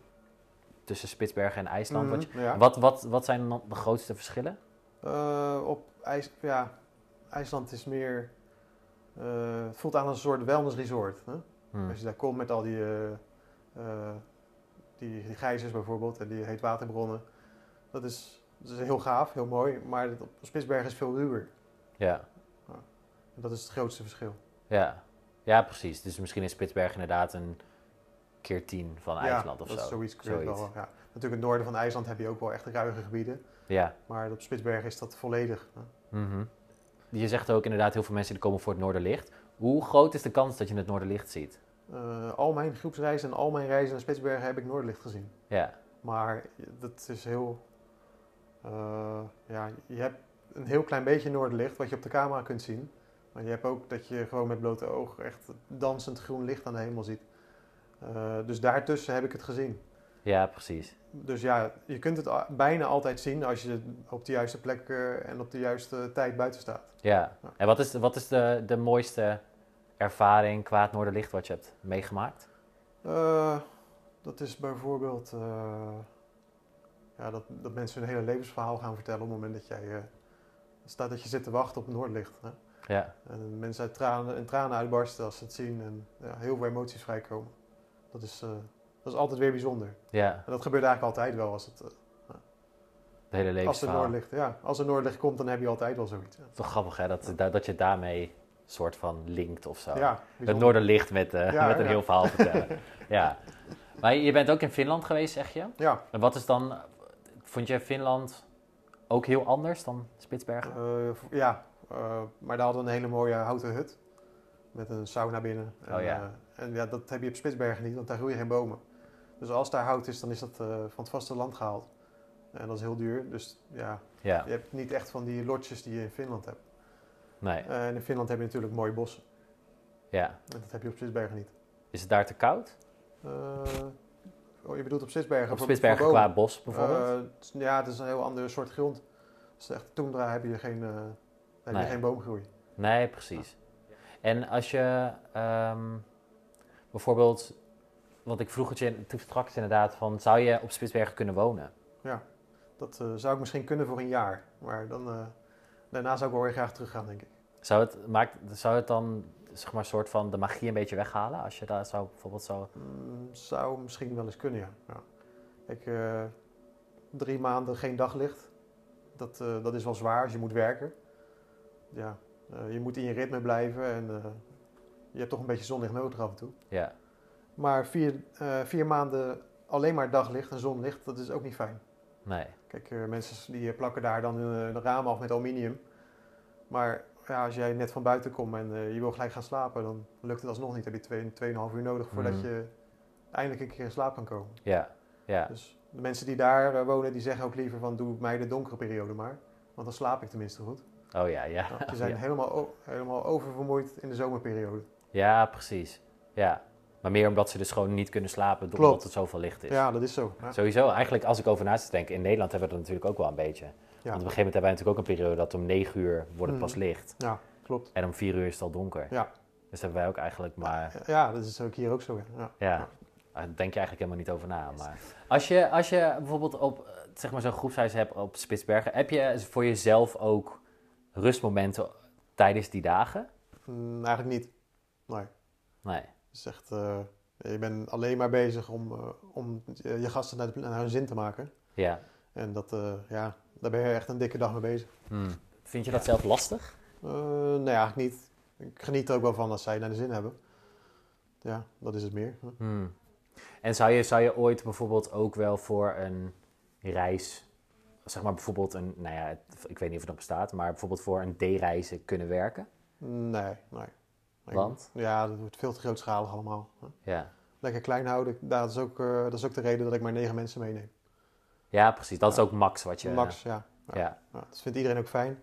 Speaker 1: tussen Spitsbergen en IJsland.
Speaker 2: mm,
Speaker 1: wat, je-
Speaker 2: ja.
Speaker 1: wat, wat, wat zijn dan de grootste verschillen?
Speaker 2: Eh, op IJs, ja, IJsland is meer, eh, het voelt aan als een soort wellness resort. Hè?
Speaker 1: Hm.
Speaker 2: Als je daar komt met al die, die, die gijzers bijvoorbeeld en die heetwaterbronnen. Dat is, dat is heel gaaf, heel mooi, maar op Spitsbergen is veel ruwer.
Speaker 1: Ja,
Speaker 2: dat is het grootste verschil.
Speaker 1: ja. ja, precies. Dus misschien is Spitsbergen inderdaad een keer tien van IJsland
Speaker 2: ja,
Speaker 1: of
Speaker 2: dat
Speaker 1: zo.
Speaker 2: is zoiets.
Speaker 1: Zoiets.
Speaker 2: Wel, ja. Natuurlijk het noorden van IJsland heb je ook wel echt ruige gebieden.
Speaker 1: Ja.
Speaker 2: Maar op Spitsbergen is dat volledig.
Speaker 1: Mhm. Je zegt ook inderdaad, heel veel mensen die komen voor het Noorderlicht. Hoe groot is de kans dat je het Noorderlicht ziet?
Speaker 2: Eh, al mijn groepsreizen en al mijn reizen naar Spitsbergen heb ik Noordlicht gezien.
Speaker 1: Ja,
Speaker 2: Maar dat is heel. eh, ja, je hebt een heel klein beetje Noorderlicht wat je op de camera kunt zien. Maar je hebt ook dat je gewoon met blote ogen echt dansend groen licht aan de hemel ziet. Eh, dus daartussen heb ik het gezien.
Speaker 1: ja precies.
Speaker 2: Dus ja, je kunt het bijna altijd zien als je op de juiste plek eh, en op de juiste tijd buiten staat.
Speaker 1: Ja.
Speaker 2: Ja.
Speaker 1: En wat is, wat is de, de mooiste ervaring qua het Noorderlicht wat je hebt meegemaakt?
Speaker 2: Eh, dat is bijvoorbeeld ja, dat, dat mensen hun hele levensverhaal gaan vertellen op het moment dat jij staat dat je zit te wachten op het Noordlicht. Hè?
Speaker 1: Ja,
Speaker 2: En mensen uit tranen, in tranen uitbarsten als ze het zien en ja, heel veel emoties vrijkomen. Dat is, eh, dat is altijd weer bijzonder.
Speaker 1: ja.
Speaker 2: En dat gebeurt eigenlijk altijd wel als het, eh,
Speaker 1: De hele
Speaker 2: als er. Noordlicht, ja, als er Noordlicht komt, dan heb je altijd wel zoiets. Ja,
Speaker 1: Toch grappig hè, dat, dat, dat je daarmee soort van linkt of zo.
Speaker 2: ja
Speaker 1: het. Noorderlicht met, eh,
Speaker 2: Ja, (laughs)
Speaker 1: met een
Speaker 2: ja.
Speaker 1: heel verhaal vertellen. (laughs) ja. Maar je bent ook in Finland geweest, zeg je?
Speaker 2: Ja,
Speaker 1: En wat is dan, vond je Finland ook heel anders dan Spitsbergen?
Speaker 2: ja maar daar hadden we een hele mooie houten hut met een sauna binnen. En,
Speaker 1: Oh ja.
Speaker 2: eh, en ja, dat heb je op Spitsbergen niet, want daar groeien geen bomen. Dus als daar hout is, dan is dat eh, van het vasteland gehaald. En dat is heel duur, dus ja,
Speaker 1: Ja,
Speaker 2: je hebt niet echt van die lotjes die je in Finland hebt.
Speaker 1: nee.
Speaker 2: Eh, en in Finland heb je natuurlijk mooie bossen.
Speaker 1: Ja.
Speaker 2: En dat heb je op Spitsbergen niet.
Speaker 1: Is het daar te koud?
Speaker 2: Eh, oh, je bedoelt op Spitsbergen?
Speaker 1: Op Spitsbergen qua bos bijvoorbeeld?
Speaker 2: Eh, ja, het is een heel andere soort grond. Als het echt toendra heb je geen, eh, heb je geen boomgroei.
Speaker 1: nee, precies. En als je ehm, bijvoorbeeld, want ik vroeg het je toen straks inderdaad van, zou je op Spitsbergen kunnen wonen?
Speaker 2: Dat eh, zou ik misschien kunnen voor een jaar. Maar dan, eh, daarna zou ik wel weer graag teruggaan, denk ik.
Speaker 1: Zou het, maakt, zou het dan zeg maar soort van de magie een beetje weghalen als je daar zou bijvoorbeeld zo...
Speaker 2: Mm, zou misschien wel eens kunnen, ja. ja. Ik, eh, drie maanden geen daglicht. Dat, dat is wel zwaar als je moet werken. Ja, eh, je moet in je ritme blijven en eh, je hebt toch een beetje zonlicht nodig af en toe.
Speaker 1: Ja,
Speaker 2: Maar vier, eh, vier maanden alleen maar daglicht en zonlicht, dat is ook niet fijn.
Speaker 1: nee.
Speaker 2: Kijk, mensen die plakken daar dan hun de ramen af met aluminium. Maar ja, als jij net van buiten komt en je wil gelijk gaan slapen, dan lukt het alsnog niet. Dan heb je twee, tweeënhalf uur nodig voordat
Speaker 1: Mhm.
Speaker 2: je eindelijk een keer in slaap kan komen.
Speaker 1: Ja, ja,
Speaker 2: Dus de mensen die daar wonen, die zeggen ook liever van doe mij de donkere periode maar. Want dan slaap ik tenminste goed.
Speaker 1: Oh ja, ja.
Speaker 2: Nou, die zijn
Speaker 1: ja.
Speaker 2: helemaal, helemaal oververmoeid in de zomerperiode.
Speaker 1: Ja, precies. Ja. Maar meer omdat ze dus gewoon niet kunnen slapen
Speaker 2: Klopt.
Speaker 1: doordat het zoveel licht is.
Speaker 2: Ja, dat is zo. Ja.
Speaker 1: Sowieso, eigenlijk als ik over na te denken, in Nederland hebben we dat natuurlijk ook wel een beetje. Want op een gegeven moment hebben wij natuurlijk ook een periode dat om 9 uur wordt het pas
Speaker 2: Mhm.
Speaker 1: licht.
Speaker 2: ja, klopt.
Speaker 1: En om 4 uur is het al donker.
Speaker 2: Ja.
Speaker 1: Dus hebben wij ook eigenlijk maar...
Speaker 2: Ja, dat is ook hier ook zo. ja. Ja.
Speaker 1: Daar denk je eigenlijk helemaal niet over na. Maar als je, als je bijvoorbeeld op eh, zeg maar zo'n groepsreis hebt op Spitsbergen, heb je voor jezelf ook rustmomenten tijdens die dagen?
Speaker 2: Mm, eigenlijk niet. Nee.
Speaker 1: Nee.
Speaker 2: Het is echt, eh, Je bent alleen maar bezig om, eh, om je gasten naar, de- naar hun zin te maken.
Speaker 1: Ja.
Speaker 2: En dat, eh, ja, daar ben je echt een dikke dag mee bezig.
Speaker 1: Hmm. Vind je dat zelf lastig?
Speaker 2: Nee, eigenlijk niet. Ik geniet er ook wel van als zij naar de zin hebben. Ja, dat is het meer.
Speaker 1: Hmm. En zou je, zou je ooit bijvoorbeeld ook wel voor een reis, zeg maar bijvoorbeeld een, nou ja, ik weet niet of het nog bestaat, maar bijvoorbeeld voor een D-reizen kunnen werken?
Speaker 2: Nee, nee.
Speaker 1: Want?
Speaker 2: Ja, dat wordt veel te grootschalig allemaal.
Speaker 1: Ja.
Speaker 2: Lekker klein houden. Dat is, ook, eh, dat is ook de reden dat ik maar negen mensen meeneem.
Speaker 1: Ja, precies. Dat is ook max wat je...
Speaker 2: Max, ja.
Speaker 1: Ja.
Speaker 2: Ja, dat vindt iedereen ook fijn.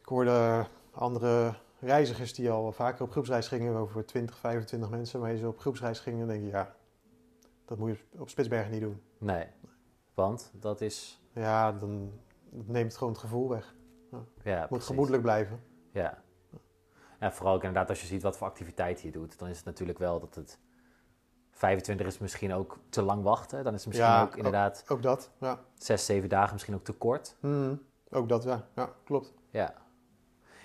Speaker 2: Ik hoorde andere reizigers die al vaker op groepsreis gingen, over 20, 25 mensen, maar ze op groepsreis gingen, dan denk je, ja, dat moet je op Spitsbergen niet doen.
Speaker 1: Nee. Want dat is...
Speaker 2: Ja, dan neemt het gewoon het gevoel weg.
Speaker 1: Ja,
Speaker 2: Het moet
Speaker 1: precies.
Speaker 2: gemoedelijk blijven.
Speaker 1: Ja. En vooral ook inderdaad als je ziet wat voor activiteiten je doet, dan is het natuurlijk wel dat het 25 is misschien ook te lang wachten. Dan is het misschien
Speaker 2: Ja,
Speaker 1: ook inderdaad
Speaker 2: Ook dat, ja.
Speaker 1: zes, zeven dagen misschien ook te kort.
Speaker 2: Mhm. Ook dat, ja. Ja, klopt.
Speaker 1: Ja.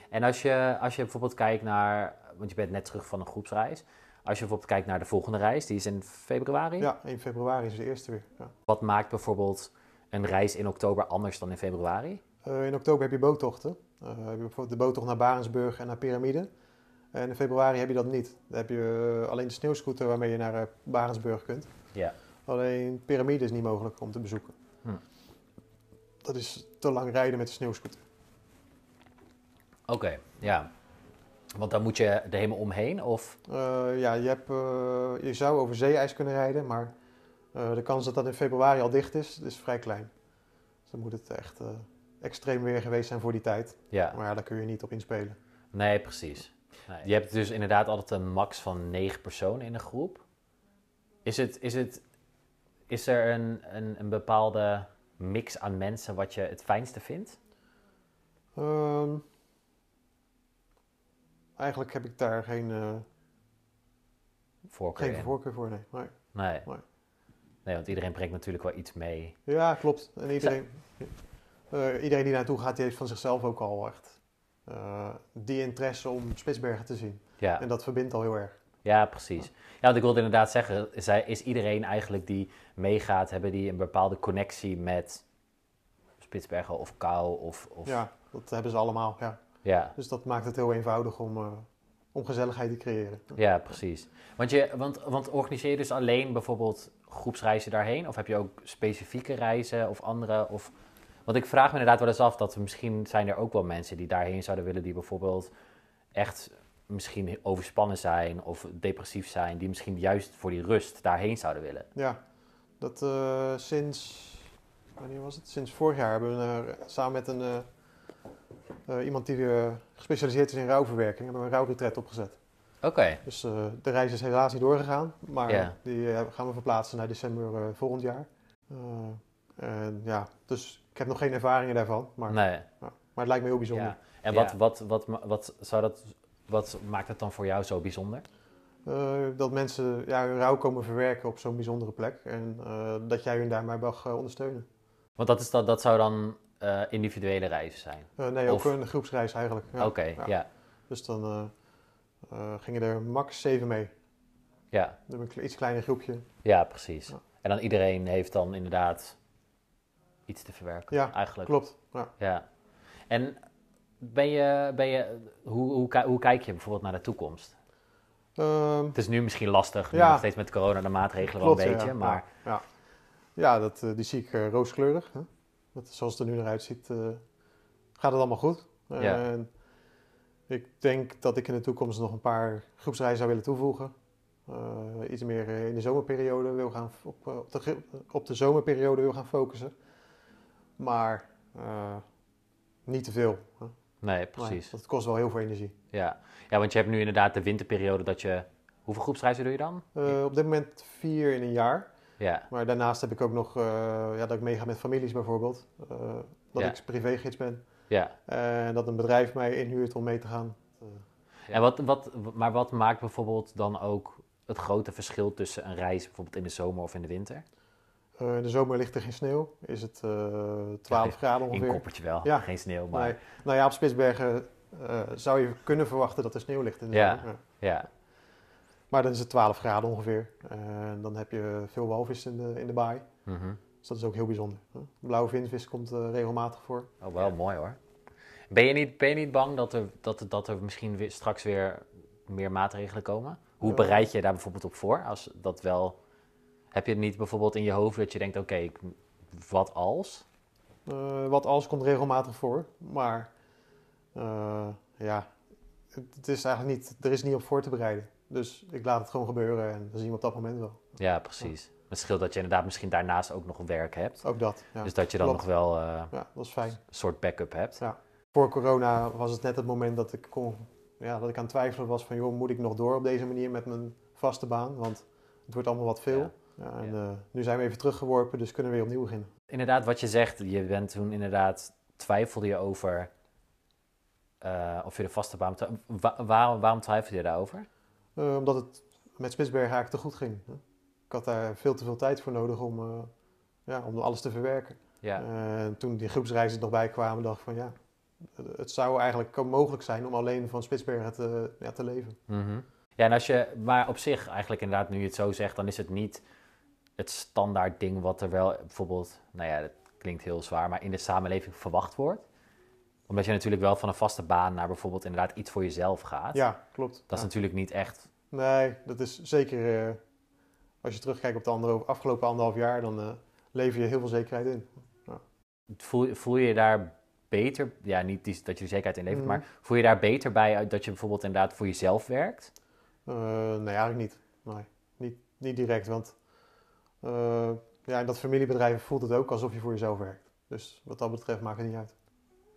Speaker 1: En als je, als je bijvoorbeeld kijkt naar, want je bent net terug van een groepsreis. Als je bijvoorbeeld kijkt naar de volgende reis, die is in februari.
Speaker 2: Ja, 1 februari is de eerste weer. Ja.
Speaker 1: Wat maakt bijvoorbeeld een reis in oktober anders dan in februari?
Speaker 2: Eh, in oktober heb je boottochten. Eh, heb je bijvoorbeeld de boottocht naar Barensburg en naar Pyramide. En in februari heb je dat niet. Dan heb je eh, alleen de sneeuwscooter waarmee je naar Barensburg kunt.
Speaker 1: Ja.
Speaker 2: Alleen Pyramide is niet mogelijk om te bezoeken.
Speaker 1: Hm.
Speaker 2: Dat is te lang rijden met de sneeuwscooter.
Speaker 1: Oké, ja. Want dan moet je er helemaal omheen of...
Speaker 2: Eh, ja, je, hebt, eh, je zou over zeeijs kunnen rijden, maar eh, de kans dat dat in februari al dicht is, is vrij klein. Dus dan moet het echt extreem weer geweest zijn voor die tijd.
Speaker 1: Ja,
Speaker 2: Maar ja, daar kun je niet op inspelen.
Speaker 1: nee, precies. Nee. Je hebt dus inderdaad altijd een max van negen personen in een groep. Is, het, is, het, is er een, een, een bepaalde mix aan mensen wat je het fijnste vindt?
Speaker 2: Ehm, eigenlijk heb ik daar geen, eh,
Speaker 1: Voorkeur
Speaker 2: geen voorkeur voor. Nee. Nee.
Speaker 1: Nee. Want iedereen brengt natuurlijk wel iets mee.
Speaker 2: Ja, klopt. En iedereen, eh, iedereen die naartoe gaat, die heeft van zichzelf ook al echt eh, die interesse om Spitsbergen te zien.
Speaker 1: Ja,
Speaker 2: En dat verbindt al heel erg.
Speaker 1: ja precies. Ja, want ik wilde inderdaad zeggen, is iedereen eigenlijk die meegaat, hebben die een bepaalde connectie met Spitsbergen of Kou of... of
Speaker 2: Ja, dat hebben ze allemaal. Ja.
Speaker 1: Ja.
Speaker 2: Dus dat maakt het heel eenvoudig om, eh, om gezelligheid te creëren.
Speaker 1: Ja, precies. Want, je, want, want organiseer je dus alleen bijvoorbeeld groepsreizen daarheen? Of heb je ook specifieke reizen of andere? Of... Want ik vraag me inderdaad wel eens af dat er misschien zijn er ook wel mensen die daarheen zouden willen, die bijvoorbeeld echt misschien overspannen zijn of depressief zijn, die misschien juist voor die rust daarheen zouden willen.
Speaker 2: Ja, dat eh, sinds, wanneer was het? Sinds vorig jaar hebben we eh, samen met een, eh, iemand die eh, gespecialiseerd is in rouwverwerking, hebben we een rouwretret opgezet.
Speaker 1: Oké,
Speaker 2: Dus eh, de reis is helaas niet doorgegaan, maar die eh, gaan we verplaatsen naar december eh, volgend jaar. Eh, en ja, dus ik heb nog geen ervaringen daarvan, maar,
Speaker 1: nee.
Speaker 2: maar het lijkt me heel bijzonder.
Speaker 1: Ja. En
Speaker 2: Ja.
Speaker 1: wat, wat, wat, wat, zou dat, wat maakt het dan voor jou zo bijzonder?
Speaker 2: Eh, dat mensen ja, hun rouw komen verwerken op zo'n bijzondere plek en eh, dat jij hun daarmee mag ondersteunen.
Speaker 1: Want dat, is dat, dat zou dan eh, individuele reizen zijn.
Speaker 2: Eh, nee, ook
Speaker 1: Of-
Speaker 2: een groepsreis eigenlijk. Ja.
Speaker 1: Oké,
Speaker 2: ja.
Speaker 1: ja.
Speaker 2: Dus dan eh, gingen er max zeven mee.
Speaker 1: Ja.
Speaker 2: Hebben een iets kleiner groepje.
Speaker 1: Ja, precies.
Speaker 2: Ja.
Speaker 1: En dan iedereen heeft dan inderdaad iets te verwerken.
Speaker 2: Ja,
Speaker 1: eigenlijk.
Speaker 2: Klopt. Ja.
Speaker 1: Ja. En ben je, ben je, hoe, hoe, hoe kijk je bijvoorbeeld naar de toekomst?
Speaker 2: Ehm,
Speaker 1: Het is nu misschien lastig, nu nog steeds met corona de maatregelen wel een beetje,
Speaker 2: ja,
Speaker 1: maar
Speaker 2: Ja, ja dat, die zie ik rooskleurig. Hè? Dat, zoals het er nu naar uitziet, eh, gaat het allemaal goed.
Speaker 1: Ja.
Speaker 2: En ik denk dat ik in de toekomst nog een paar groepsreizen zou willen toevoegen. Eh, iets meer eh, in de zomerperiode wil gaan op, op, de, op de zomerperiode wil gaan focussen. Maar niet te veel.
Speaker 1: Nee, precies.
Speaker 2: dat kost wel heel veel energie.
Speaker 1: Ja. ja, want je hebt nu inderdaad de winterperiode dat je, hoeveel groepsreizen doe je dan?
Speaker 2: Op dit moment vier in een jaar.
Speaker 1: Ja,
Speaker 2: Maar daarnaast heb ik ook nog eh, ja, dat ik meega met families bijvoorbeeld. Eh, dat
Speaker 1: Ja.
Speaker 2: ik privégids ben.
Speaker 1: ja.
Speaker 2: En dat een bedrijf mij inhuurt om mee te gaan.
Speaker 1: En wat, wat, maar wat maakt bijvoorbeeld dan ook het grote verschil tussen een reis bijvoorbeeld in de zomer of in de winter?
Speaker 2: Eh, in de zomer ligt er geen sneeuw. Is het eh 12 (laughs) graden
Speaker 1: In
Speaker 2: ongeveer.
Speaker 1: koppertje wel,
Speaker 2: Ja.
Speaker 1: geen sneeuw, maar
Speaker 2: Nee. Nou ja, op Spitsbergen eh, zou je kunnen verwachten dat er sneeuw ligt in de
Speaker 1: Ja.
Speaker 2: zomer.
Speaker 1: ja.
Speaker 2: Maar dan is het 12 graden ongeveer. En dan heb je veel walvis in de, in de baai.
Speaker 1: Mhm.
Speaker 2: Dus dat is ook heel bijzonder. Blauwe vinvis komt eh, regelmatig voor.
Speaker 1: Oh, wel mooi hoor. Ben je niet, ben je niet bang dat er, dat, dat er misschien weer, straks weer meer maatregelen komen? Hoe bereid je daar bijvoorbeeld op voor? Als dat wel... Heb je het niet bijvoorbeeld in je hoofd dat je denkt, oké, wat als?
Speaker 2: Eh, wat als komt regelmatig voor. Maar eh, ja, het, het is eigenlijk niet, er is niet op voor te bereiden. Dus ik laat het gewoon gebeuren en dan zien we op dat moment wel.
Speaker 1: Ja, precies. Het scheelt dat je inderdaad misschien daarnaast ook nog werk hebt.
Speaker 2: Ook dat. Ja,
Speaker 1: dus dat je dan
Speaker 2: klopt.
Speaker 1: nog wel eh,
Speaker 2: ja dat is fijn.
Speaker 1: een soort backup hebt.
Speaker 2: Voor corona was het net het moment dat ik, kon, ja, dat ik aan het twijfelen was van... joh, moet ik nog door op deze manier met mijn vaste baan? Want het wordt allemaal wat veel.
Speaker 1: Ja.
Speaker 2: Ja, en
Speaker 1: Ja.
Speaker 2: eh, nu zijn we even teruggeworpen, dus kunnen we weer opnieuw beginnen.
Speaker 1: Inderdaad, wat je zegt, je bent toen inderdaad, twijfelde je over eh, of je de vaste baan... Wa- waarom, waarom twijfelde je daarover?
Speaker 2: Eh, omdat het met Spitsbergen eigenlijk te goed ging. hè. Ik had daar veel te veel tijd voor nodig om, eh, ja, om alles te verwerken.
Speaker 1: Ja,
Speaker 2: En toen die groepsreizen nog bij kwamen, dacht ik van ja, het zou eigenlijk mogelijk zijn om alleen van Spitsbergen te, ja, te leven.
Speaker 1: Mhm. Ja, en als je, maar op zich eigenlijk inderdaad, nu je het zo zegt, dan is het niet het standaard ding wat er wel bijvoorbeeld, nou ja, dat klinkt heel zwaar, maar in de samenleving verwacht wordt. Omdat je natuurlijk wel van een vaste baan naar bijvoorbeeld inderdaad iets voor jezelf gaat.
Speaker 2: Ja, klopt.
Speaker 1: Dat is natuurlijk niet echt,
Speaker 2: Nee, dat is zeker, eh, als je terugkijkt op de andere, afgelopen anderhalf jaar, dan eh, lever je heel veel zekerheid in.
Speaker 1: voel, voel je je daar beter, ja, niet die, dat je er zekerheid in levert,
Speaker 2: Mhm.
Speaker 1: maar voel je daar beter bij dat je bijvoorbeeld inderdaad voor jezelf werkt?
Speaker 2: Eh, nee, eigenlijk niet. Nee, niet, niet direct, want ja, in dat familiebedrijf voelt het ook alsof je voor jezelf werkt. Dus wat dat betreft maakt het niet uit.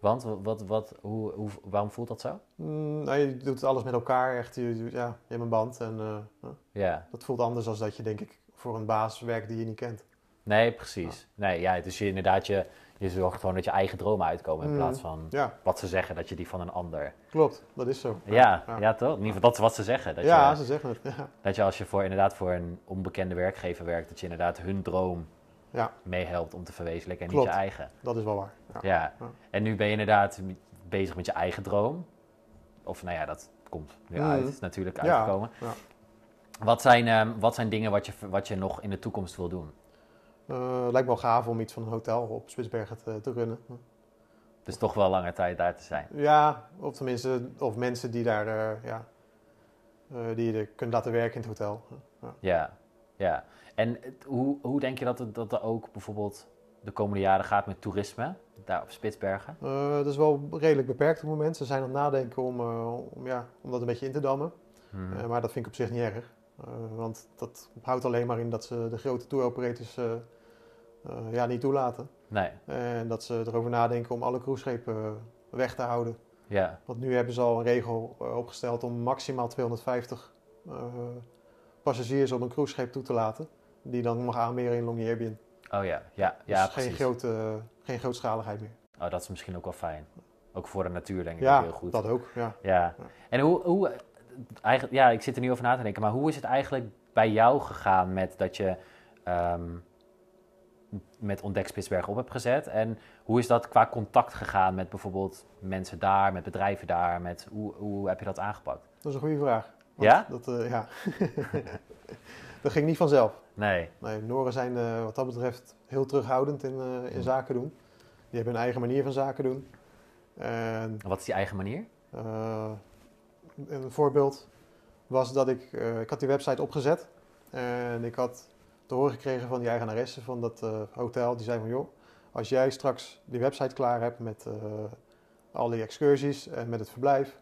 Speaker 1: Want wat, wat, hoe, hoe, waarom voelt dat zo?
Speaker 2: Mm, nou, je doet alles met elkaar, echt, je, je- ja, je hebt een band en eh, ja, dat voelt anders dan dat je denk ik voor een baas werkt die je niet kent.
Speaker 1: nee, precies. Nee, ja, dus je inderdaad, je, je zorgt gewoon dat je eigen dromen uitkomen in
Speaker 2: Mm.
Speaker 1: plaats van
Speaker 2: Ja,
Speaker 1: wat ze zeggen, dat je die van een ander...
Speaker 2: klopt, dat is zo.
Speaker 1: Ja, ja,
Speaker 2: ja.
Speaker 1: toch? In ieder geval, dat is wat ze zeggen. Dat,
Speaker 2: Ja,
Speaker 1: je,
Speaker 2: ze zeggen het. (laughs)
Speaker 1: Dat je als je voor, inderdaad voor een onbekende werkgever werkt, dat je inderdaad hun droom
Speaker 2: Ja.
Speaker 1: meehelpt om te verwezenlijken en
Speaker 2: Klopt.
Speaker 1: niet je eigen.
Speaker 2: Dat is wel waar. Ja.
Speaker 1: En nu ben je inderdaad bezig met je eigen droom. Of nou ja, dat komt nu
Speaker 2: Mhm.
Speaker 1: uit, is natuurlijk uitgekomen.
Speaker 2: ja.
Speaker 1: Wat, zijn, ehm, wat zijn dingen wat je, wat je nog in de toekomst wil doen?
Speaker 2: Eh, lijkt me wel gaaf om iets van een hotel op Spitsbergen te, te runnen.
Speaker 1: Dus toch wel lange tijd daar te zijn.
Speaker 2: Ja, of tenminste, of mensen die daar, eh, ja, eh, die je kunt laten werken in het hotel. Ja.
Speaker 1: Ja, ja. En hoe, hoe denk je dat het, dat er ook bijvoorbeeld de komende jaren gaat met toerisme daar op Spitsbergen?
Speaker 2: Eh, dat is wel redelijk beperkt op het moment. Ze zijn aan het nadenken om, eh, om, ja, om dat een beetje in te dammen.
Speaker 1: Mhm.
Speaker 2: Eh, maar dat vind ik op zich niet erg. Want dat houdt alleen maar in dat ze de grote tour operators eh, ja, niet toelaten.
Speaker 1: Nee,
Speaker 2: En dat ze erover nadenken om alle cruiseschepen weg te houden.
Speaker 1: ja,
Speaker 2: Want nu hebben ze al een regel opgesteld om maximaal 250 eh, passagiers op een cruiseschip toe te laten. Die dan mag aanmeren in Longyearbyen.
Speaker 1: oh ja, ja,
Speaker 2: Dus
Speaker 1: ja
Speaker 2: geen,
Speaker 1: precies.
Speaker 2: grote, geen grootschaligheid meer.
Speaker 1: Oh, dat is misschien ook wel fijn. Ook voor de natuur denk ik
Speaker 2: Ja,
Speaker 1: heel goed.
Speaker 2: dat ook. Ja.
Speaker 1: Ja. En hoe, hoe eigenlijk, ja, ik zit er nu over na te denken, maar hoe is het eigenlijk bij jou gegaan met dat je ehm, met Ontdek Spitsbergen op hebt gezet? En hoe is dat qua contact gegaan met bijvoorbeeld mensen daar, met bedrijven daar? Met, hoe, hoe heb je dat aangepakt?
Speaker 2: Dat is een goede vraag.
Speaker 1: Ja?
Speaker 2: Dat, eh, ja. (laughs) dat ging niet vanzelf.
Speaker 1: Nee.
Speaker 2: Nee, Noren zijn eh, wat dat betreft heel terughoudend in, eh, in zaken doen. Die hebben hun eigen manier van zaken doen. En
Speaker 1: Wat is die eigen manier?
Speaker 2: Een voorbeeld was dat ik, ik had die website opgezet en ik had te horen gekregen van die eigenaresse van dat hotel. Die zei van joh, als jij straks die website klaar hebt met al die excursies en met het verblijf,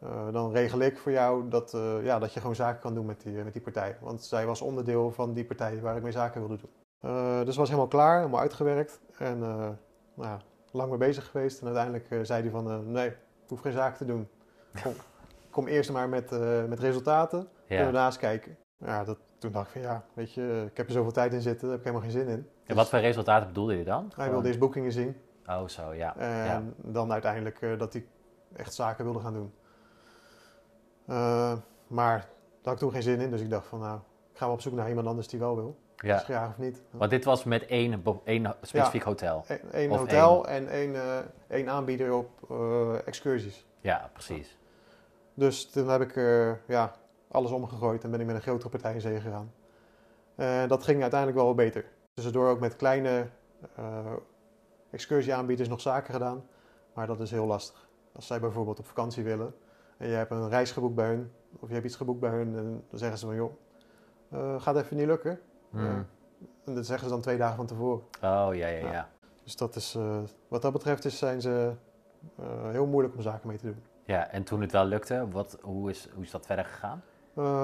Speaker 2: eh, dan regel ik voor jou dat, eh, ja, dat je gewoon zaken kan doen met die, met die partij. Want zij was onderdeel van die partij waar ik mee zaken wilde doen. Eh, dus was helemaal klaar, helemaal uitgewerkt en eh, nou, ja, lang mee bezig geweest. En uiteindelijk eh, zei hij van eh, nee, ik hoef geen zaken te doen. Kom, (laughs) kom eerst maar met, eh, met resultaten, kunnen we
Speaker 1: Ja.
Speaker 2: daarnaast kijken. Ja, dat, toen dacht ik van ja, weet je, ik heb er zoveel tijd in zitten, daar heb ik helemaal geen zin in.
Speaker 1: En wat voor resultaten bedoelde je dan?
Speaker 2: Hij wilde eerst boekingen zien
Speaker 1: Oh, zo, ja.
Speaker 2: en
Speaker 1: ja.
Speaker 2: dan uiteindelijk eh, dat hij echt zaken wilde gaan doen. Eh, maar daar had ik toen geen zin in, dus ik dacht van nou, ik ga wel op zoek naar iemand anders die wel wil.
Speaker 1: ja.
Speaker 2: Dus graag of niet.
Speaker 1: Want dit was met één, specifiek hotel.
Speaker 2: Eén hotel en één, eh, één aanbieder op eh, excursies.
Speaker 1: Ja, precies.
Speaker 2: Dus toen heb ik, ja, alles omgegooid en ben ik met een grotere partij in zee gegaan. Dat ging uiteindelijk wel beter. Tussendoor ook met kleine excursieaanbieders nog zaken gedaan. Maar dat is heel lastig. Als zij bijvoorbeeld op vakantie willen en je hebt een reis geboekt bij hun, of je hebt iets geboekt bij hun, en dan zeggen ze van joh, uh, gaat even niet lukken.
Speaker 1: Hmm.
Speaker 2: Uh, en dat zeggen ze dan twee dagen van tevoren.
Speaker 1: Oh, ja, ja, ja.
Speaker 2: Dus dat is, uh, wat dat betreft is, zijn ze heel moeilijk om zaken mee te doen.
Speaker 1: Ja, en toen het wel lukte, wat, hoe, is, hoe is dat verder gegaan?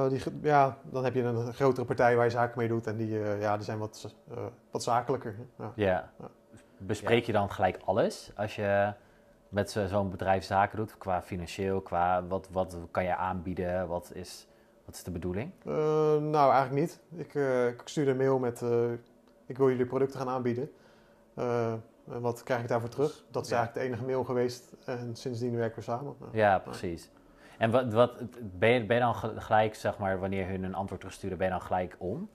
Speaker 2: die, ja, dan heb je een grotere partij waar je zaken mee doet en die, ja, die zijn wat, wat zakelijker.
Speaker 1: Ja. ja. Bespreek je dan gelijk alles als je met zo'n bedrijf zaken doet, qua financieel, qua wat, wat kan je aanbieden, wat is, wat is de bedoeling?
Speaker 2: Uh, nou, eigenlijk niet. Ik, uh, ik stuurde een mail met, uh, ik wil jullie producten gaan aanbieden. en wat krijg ik daarvoor terug? Dat is ja. eigenlijk de enige mail geweest en sindsdien werken we samen.
Speaker 1: Ja, precies. En wat, wat, ben, je, ben je dan gelijk, zeg maar, wanneer hun een antwoord terugsturen, ben je dan gelijk om?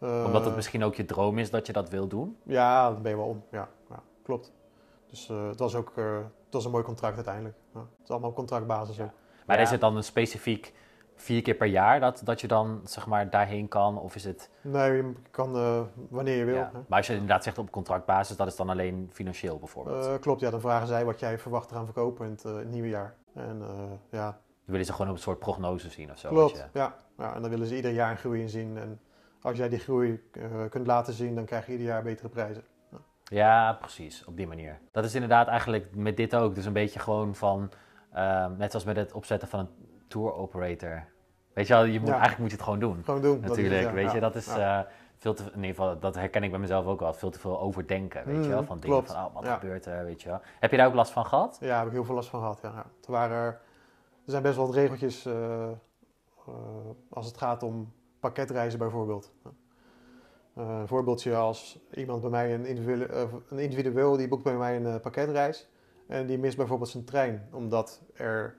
Speaker 1: Omdat het misschien ook je droom is dat je dat wil doen?
Speaker 2: Ja, dan ben je wel om. Ja, ja klopt. Dus het was ook het was een mooi contract uiteindelijk. Ja, het is allemaal op contractbasis ook.
Speaker 1: Maar is het dan een specifiek vier keer per jaar dat, dat je dan zeg maar daarheen kan? Of is het...
Speaker 2: Nee, je kan uh, wanneer je wil.
Speaker 1: Ja. Maar als je inderdaad zegt op contractbasis, dat is dan alleen financieel bijvoorbeeld?
Speaker 2: Uh, klopt, ja. Dan vragen zij wat jij verwacht te gaan verkopen in het, uh, nieuwe jaar. En ja...
Speaker 1: Dan willen ze gewoon op een soort prognose zien of zo?
Speaker 2: Klopt, je... ja. ja. En dan willen ze ieder jaar een groei in zien. En als jij die groei kunt laten zien, dan krijg je ieder jaar betere prijzen.
Speaker 1: Ja, precies, op die manier. Dat is inderdaad eigenlijk met dit ook. Dus een beetje gewoon van, uh, net als met het opzetten van een tour operator. Weet je wel, je moet, ja. eigenlijk moet je het gewoon doen.
Speaker 2: Gewoon doen.
Speaker 1: Natuurlijk, ja, weet je, dat is uh, veel te, in ieder geval, dat herken ik bij mezelf ook wel, veel te veel overdenken, weet mm, je wel, van dingen van, oh, wat gebeurt er, weet je wel. Heb je daar ook last van gehad?
Speaker 2: Ja, heb ik heel veel last van gehad, ja. Er, waren, er zijn best wel wat regeltjes uh, als het gaat om pakketreizen bijvoorbeeld. Uh, een voorbeeldje als iemand bij mij, een individueel, uh, een individueel die boekt bij mij een uh, pakketreis. En die mist bijvoorbeeld zijn trein, omdat er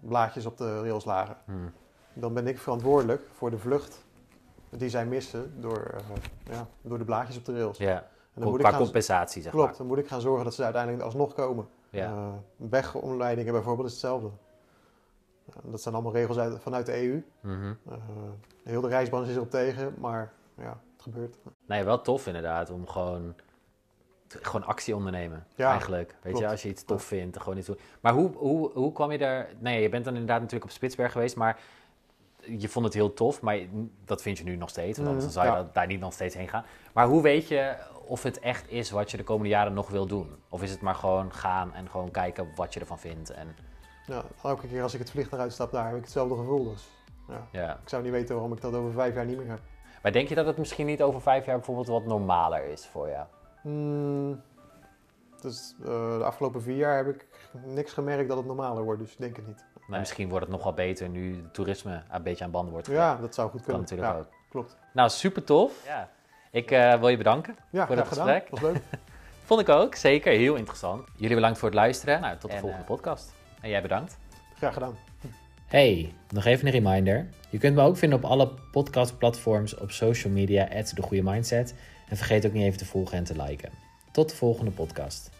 Speaker 2: blaadjes op de rails lagen.
Speaker 1: Hmm.
Speaker 2: Dan ben ik verantwoordelijk voor de vlucht die zij missen door, ja, door de blaadjes op de rails.
Speaker 1: Ja, en dan moet qua ik gaan, compensatie zeg
Speaker 2: Klopt,
Speaker 1: maar.
Speaker 2: dan moet ik gaan zorgen dat ze uiteindelijk alsnog komen.
Speaker 1: Ja.
Speaker 2: wegomleidingen bijvoorbeeld is hetzelfde. Dat zijn allemaal regels uit, vanuit de EU.
Speaker 1: Mm -hmm.
Speaker 2: uh, heel de reisbranche is erop tegen, maar ja, het gebeurt.
Speaker 1: Nee, wel tof inderdaad om gewoon, gewoon actie ondernemen. Ja, eigenlijk. Weet klopt. je, als je iets tof vindt, gewoon iets doen. Maar hoe, hoe, hoe kwam je daar? Nee, je bent dan inderdaad natuurlijk op Spitsberg geweest, maar je vond het heel tof, maar dat vind je nu nog steeds, want anders zou je ja. daar niet nog steeds heen gaan. Maar hoe weet je of het echt is wat je de komende jaren nog wil doen? Of is het maar gewoon gaan en gewoon kijken wat je ervan vindt? En...
Speaker 2: Ja, elke keer als ik het vliegtuig uitstap, daar heb ik hetzelfde gevoel. Dus ja.
Speaker 1: ja.
Speaker 2: ik zou niet weten waarom ik dat over vijf jaar niet meer heb.
Speaker 1: Maar denk je dat het misschien niet over vijf jaar bijvoorbeeld wat normaler is voor jou?
Speaker 2: Mm, dus, uh, de afgelopen vier jaar heb ik niks gemerkt dat het normaler wordt, dus ik denk het niet.
Speaker 1: Maar misschien wordt het nog wel beter nu toerisme een beetje aan banden wordt
Speaker 2: Ja, dat zou goed kunnen.
Speaker 1: Kan natuurlijk
Speaker 2: ja,
Speaker 1: ook.
Speaker 2: Klopt.
Speaker 1: Nou, super tof. Ja. Ik uh, wil je bedanken
Speaker 2: ja,
Speaker 1: voor dat gesprek.
Speaker 2: Dat was leuk. (laughs)
Speaker 1: Vond ik ook, zeker. Heel interessant. Jullie bedankt voor het luisteren. Nou, tot de
Speaker 2: en,
Speaker 1: volgende
Speaker 2: uh,
Speaker 1: podcast. En jij bedankt.
Speaker 2: Graag gedaan.
Speaker 1: Hey, nog even een reminder. Je kunt me ook vinden op alle podcastplatforms, op social media, at de goede mindset. En vergeet ook niet even te volgen en te liken. Tot de volgende podcast.